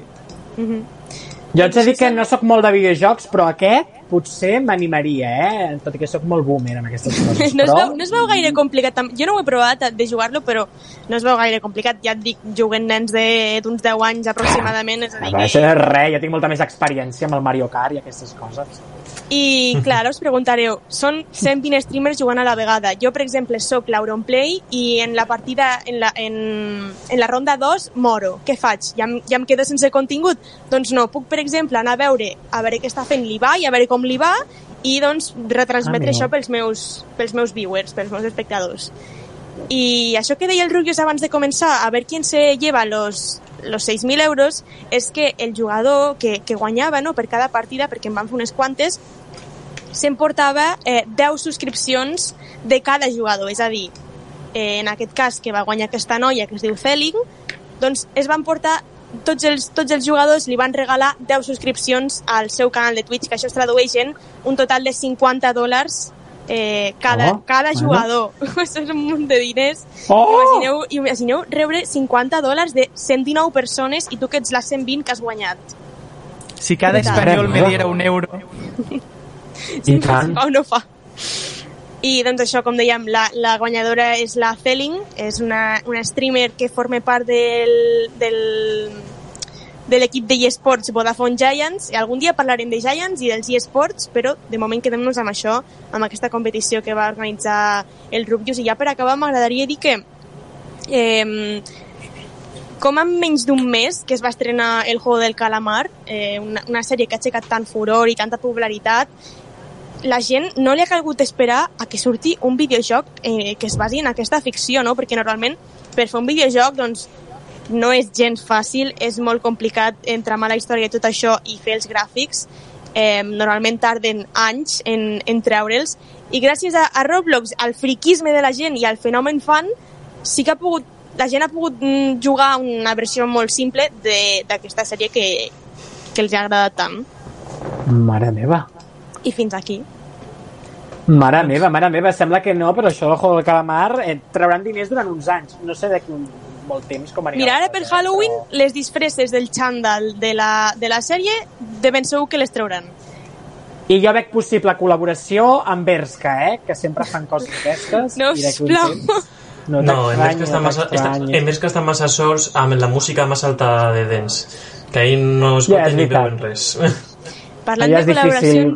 Jo haig de dir que no sóc molt de videojocs, però aquest potser m'animaria, eh? Tot i que sóc molt boomer en aquestes coses. No es, veu, no es veu gaire complicat. Jo no ho he provat de jugar-lo, però no es veu gaire complicat. Ja et dic, juguen nens de- d'uns 10 anys aproximadament. És a dir, que... això és res, jo tinc molta més experiència amb el Mario Kart i aquestes coses. I, clar, us preguntareu, són 120 streamers jugant a la vegada. Jo, per exemple, sóc l'Auronplay i en la partida, en la, en, en la ronda 2, moro. Què faig? Ja, ja em quedo sense contingut? Doncs no, puc, per exemple, anar a veure, a veure què està fent l'Ibai, a veure com li va, i doncs retransmetre Amigo. això pels meus, pels meus viewers, pels meus espectadors. I això que deia el Rubius abans de començar, a veure quién se lleva los, los 6.000 euros, és que el jugador que, que guanyava no, per cada partida, perquè en van fer unes quantes, s'emportava eh, 10 subscripcions de cada jugador. És a dir, eh, en aquest cas que va guanyar aquesta noia que es diu Zelling, doncs es van portar tots els, tots els jugadors li van regalar 10 subscripcions al seu canal de Twitch, que això es tradueix en un total de 50 dòlars eh, cada, Oh, cada bueno. jugador. això és un munt de diners. Oh! Imagineu, imagineu rebre 50 dòlars de 119 persones i tu que ets la 120 que has guanyat. Si cada espanyol me diera un euro... si I tant. fa o no fa. I doncs això, com dèiem, la, la guanyadora és la Zelling, és una, una streamer que forma part del, del, de l'equip de eSports Vodafone Giants. I algun dia parlarem de Giants i dels eSports, però de moment quedem-nos amb això, amb aquesta competició que va organitzar el Rubius. I ja per acabar m'agradaria dir que eh, com en menys d'un mes que es va estrenar El Juego del Calamar, eh, una, una sèrie que ha aixecat tant furor i tanta popularitat, la gent no li ha calgut esperar a que surti un videojoc eh, que es basi en aquesta ficció, no? Perquè normalment per fer un videojoc doncs, no és gens fàcil, és molt complicat entramar la història i tot això i fer els gràfics. Eh, normalment tarden anys en, en treure'ls i gràcies a, a Roblox, al friquisme de la gent i al fenomen fan, sí que ha pogut, la gent ha pogut mm, jugar una versió molt simple d'aquesta sèrie que, que els ha agradat tant. Mare meva. I fins aquí. Mare meva, mare meva, sembla que no, però això del Juego del Calamar eh, trauran diners durant uns anys. No sé d'aquí un molt temps com anirà. Mira, ara per Halloween les disfresses del xandall de la, de la sèrie de ben segur que les trauran. I jo veig possible col·laboració amb Berska, eh? Que sempre fan coses d'aquestes. No, sisplau. No, No, en està t'estranyi, massa, en que està massa sols amb la música més alta de dents, que ahir no es Ja, pot és ni veuen res. Parlant Allà de és difícil.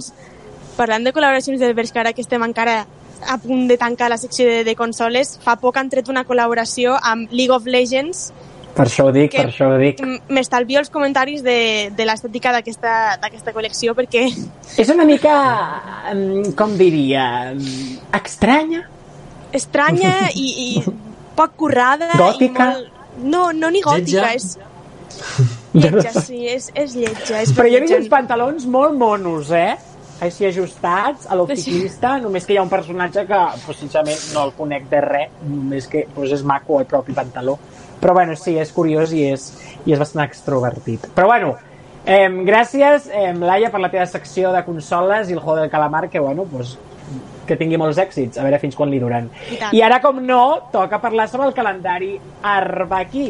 Parlant de col·laboracions del Berska, ara que estem encara a punt de tancar la secció de, de consoles, fa poc han tret una col·laboració amb League of Legends Per això ho dic, que per això ho dic. m'estalvio els comentaris de, de l'estètica d'aquesta d'aquesta col·lecció perquè És una mica, com diria, estranya. estranya i, i poc currada Gòtica? i molt... No, no ni gòtica, Lletja? és lletja, sí, és, és lletja. És Però vist lletja. uns pantalons molt monos, eh? Així ajustats, a l'opticista, només que hi ha un personatge que, pues, sincerament, no el conec de res, només que pues, és maco el propi pantaló. Però bueno, sí, és curiós i és, i és bastant extrovertit. Però bueno, eh, gràcies, eh, Laia, per la teva secció de consoles i el Juego del Calamar, que bueno, pues, que tingui molts èxits, a veure fins quan li duran. I tant. I ara, com no, toca parlar sobre el calendari Arbaquí.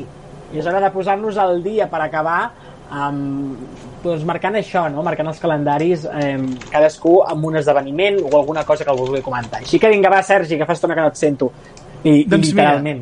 I és hora de posar-nos al dia per acabar amb, doncs, marcant això, no? marcant els calendaris eh, cadascú amb un esdeveniment o alguna cosa que el vulgui comentar. Així que vinga, va, Sergi, que fa estona que no et sento. I, Doncs i literalment.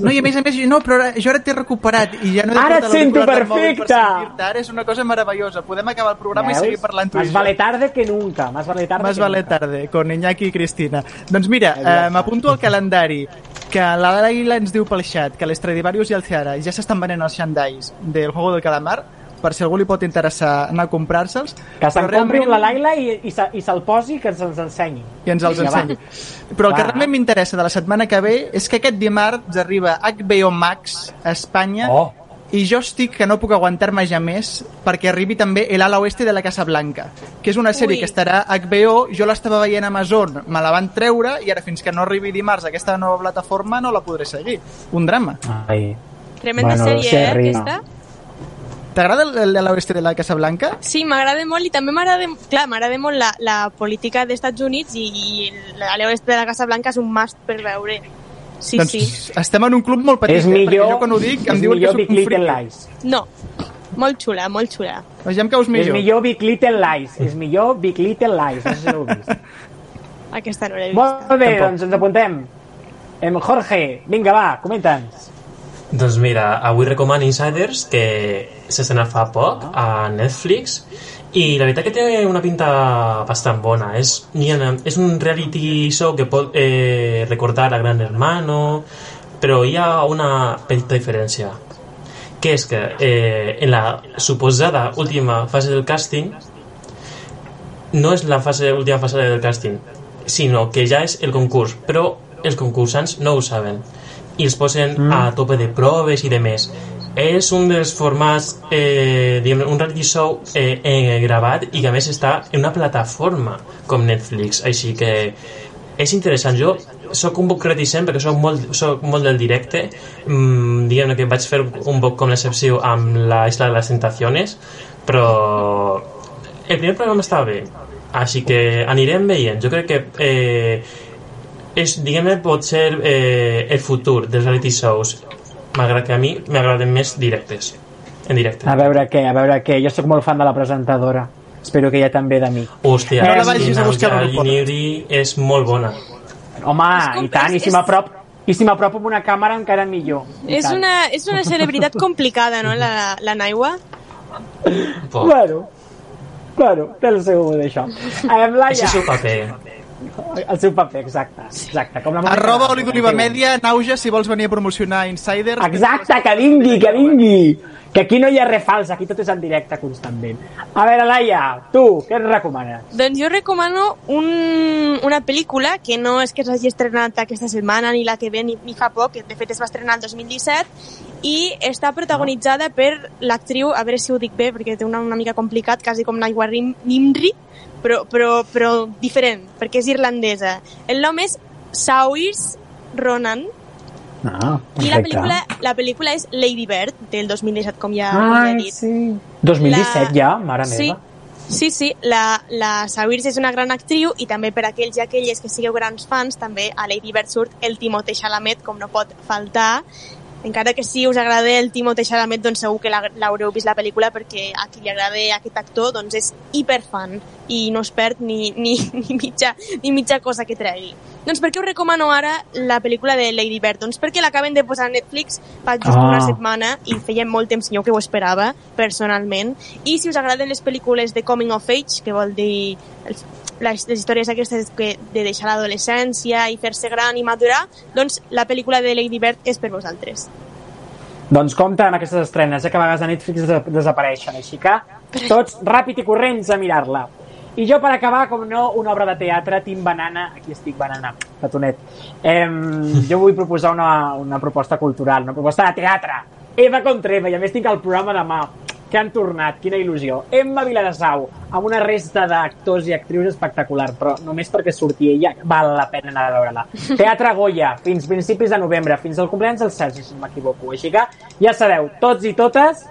No, i a més a més, no, però ara, jo ara t'he recuperat i ja no he Ara et sento per perfecte! sentir-te. Ara és una cosa meravellosa. Podem acabar el programa i Veus? seguir parlant tu i Más vale tarde que nunca. Más vale tarde Más que vale nunca. tarde, con Iñaki i Cristina. Doncs mira, eh, m'apunto al calendari que la Laila ens diu pel xat que l'Estradivarius i el Ceara ja s'estan venent els xandalls del Juego del Calamar per si algú li pot interessar anar a comprar-se'ls. Que se'n compri realment- la Laila i, i, se- i se'l posi i que ens els ensenyi. i ens els ensenyi. Però el que Va. realment m'interessa de la setmana que ve és que aquest dimarts arriba HBO Max a Espanya Oh. i jo estic que no puc aguantar-me ja més perquè arribi també El ala oeste de la Casa Blanca, que és una sèrie Ui. que estarà a HBO, jo l'estava veient a Amazon, me la van treure i ara fins que no arribi dimarts aquesta nova plataforma no la podré seguir. Un drama. Ai. Tremenda Bueno, sèrie, eh, aquesta? T'agrada el, el de la oeste de la Casa Blanca? Sí, m'agrada molt i també m'agrada, clar, m'agrada molt la, la política dels Estats Units i, i la l'oest de la Casa Blanca és un must per veure. Sí, doncs sí. estem en un club molt petit, És eh? millor, perquè jo quan ho dic em diuen que millor soc un. Lies. No, molt xula, molt xula. Doncs ja em caus És millor. millor Big Little Lies. És millor Big Little Lies. No sé si l'heu vist. Aquesta no l'he vist. Molt bé, Tampoc. doncs ens apuntem. Em Jorge, vinga, va, comenta'ns. Doncs mira, avui recomano Insiders, que s'estrena fa poc a Netflix i la veritat que té una pinta bastant bona. És, és un reality show que pot eh, recordar a Gran Hermano, però hi ha una petita diferència, que és que eh, en la suposada última fase del càsting no és la fase, última fase del càsting, sinó que ja és el concurs, però els concursants no ho saben i els posen Mm. a tope de proves i de més. És un dels formats, eh, diguem, un reality show eh, eh, gravat i que a més està en una plataforma com Netflix, així que és interessant. Jo sóc un poc reticent perquè soc molt, soc molt del directe. Mm, diguem que vaig fer un poc com l'excepció amb la Isla de les Tentaciones però el primer programa estava bé. Així que anirem veient. Jo crec que eh, és, diguem-ne, pot ser eh, el futur dels reality shows malgrat que a mi m'agraden més directes en directe A veure què, a veure què. Jo sóc molt fan de la presentadora. Espero que ella també de mi. Hòstia, No la és vagis a buscar a. Nigri és molt bona Home, i tant, i si m'aprop i si m'apropo amb una càmera encara millor. És tant. una, és una celebritat complicada, no, la, la Naiwa? Bueno, bueno, té el seu d'això. Laia, és el paper el seu paper, exacte. exacte com la Mònica Arroba Naranjo, oli d'oliva que diu. mèdia, Nauja, si vols venir a promocionar Insiders. Exacte, que vingui, que vingui. Que aquí no hi ha res fals, aquí tot és en directe constantment. A veure, Laia, tu, què ens recomanes? Doncs jo recomano un, una pel·lícula que no és que s'hagi estrenat aquesta setmana ni la que ve ni, ni fa poc, que de fet es va estrenar el 2017 i està protagonitzada per l'actriu, a veure si ho dic bé perquè té una, una mica complicat, quasi com Rim- Nimri, però, però, però diferent, perquè és irlandesa. El nom és Saoirse Ronan Ah, i la pel·lícula, la pel·lícula és Lady Bird del 2017, com ja, com ja he Ai, dit. sí. 2017 ja, mare sí, meva. Sí, sí, la, la Saoirse és una gran actriu i també per aquells i aquelles que sigueu grans fans, també a Lady Bird surt el Timothée Chalamet, com no pot faltar. Encara que si us agrada el Timothée Chalamet, doncs segur que la- l'haureu vist la pel·lícula perquè a qui li agrada aquest actor doncs és hiperfan i no es perd ni, ni, ni, mitja, ni mitja cosa que tregui. Doncs per què us recomano ara la pel·lícula de Lady Bird? Doncs perquè l'acaben de posar a Netflix fa just Ah. una setmana i feia molt temps jo que ho esperava, personalment. I si us agraden les pel·lícules de Coming of Age, que vol dir els, les, les històries aquestes que, de deixar l'adolescència i fer-se gran i madurar, doncs la pel·lícula de Lady Bird és per vosaltres. Doncs compte amb aquestes estrenes, eh, que a vegades a Netflix des- desapareixen, així que tots ràpid i corrents a mirar-la. I jo, per acabar, com no, una obra de teatre, Team Banana, aquí estic, Banana, petonet. Eh, jo vull proposar una, una proposta cultural, una proposta de teatre. Eva contra Eva, i a més tinc el programa demà, que han tornat, quina il·lusió. Emma Viladasau, amb una resta d'actors i actrius espectacular, però només perquè surti ella val la pena anar a veure-la. Teatre Goya, fins principis de novembre, fins al cumpleaños del Sergi, si no m'equivoco. Així que, ja sabeu, tots i totes,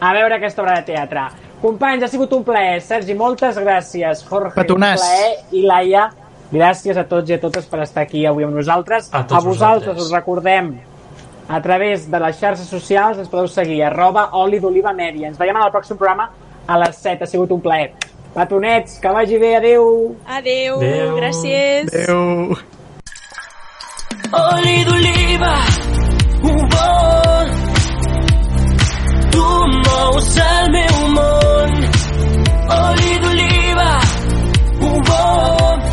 a veure aquesta obra de teatre. Companys, ha sigut un plaer. Sergi, moltes gràcies. Jorge, Petonàs. un plaer. I Laia, gràcies a tots i a totes per estar aquí avui amb nosaltres. A tots vosaltres vosaltres. us recordem a través de les xarxes socials ens podeu seguir arroba oli d'oliva mèdia. Ens veiem en el pròxim programa a les 7. Ha sigut un plaer. Petonets, que vagi bé. Adéu. Adeu, Adeu. gràcies. Adéu. Oli d'oliva, un bon tu mous el meu món. Oli d'oliva, un bon,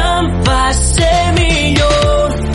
em va ser millor.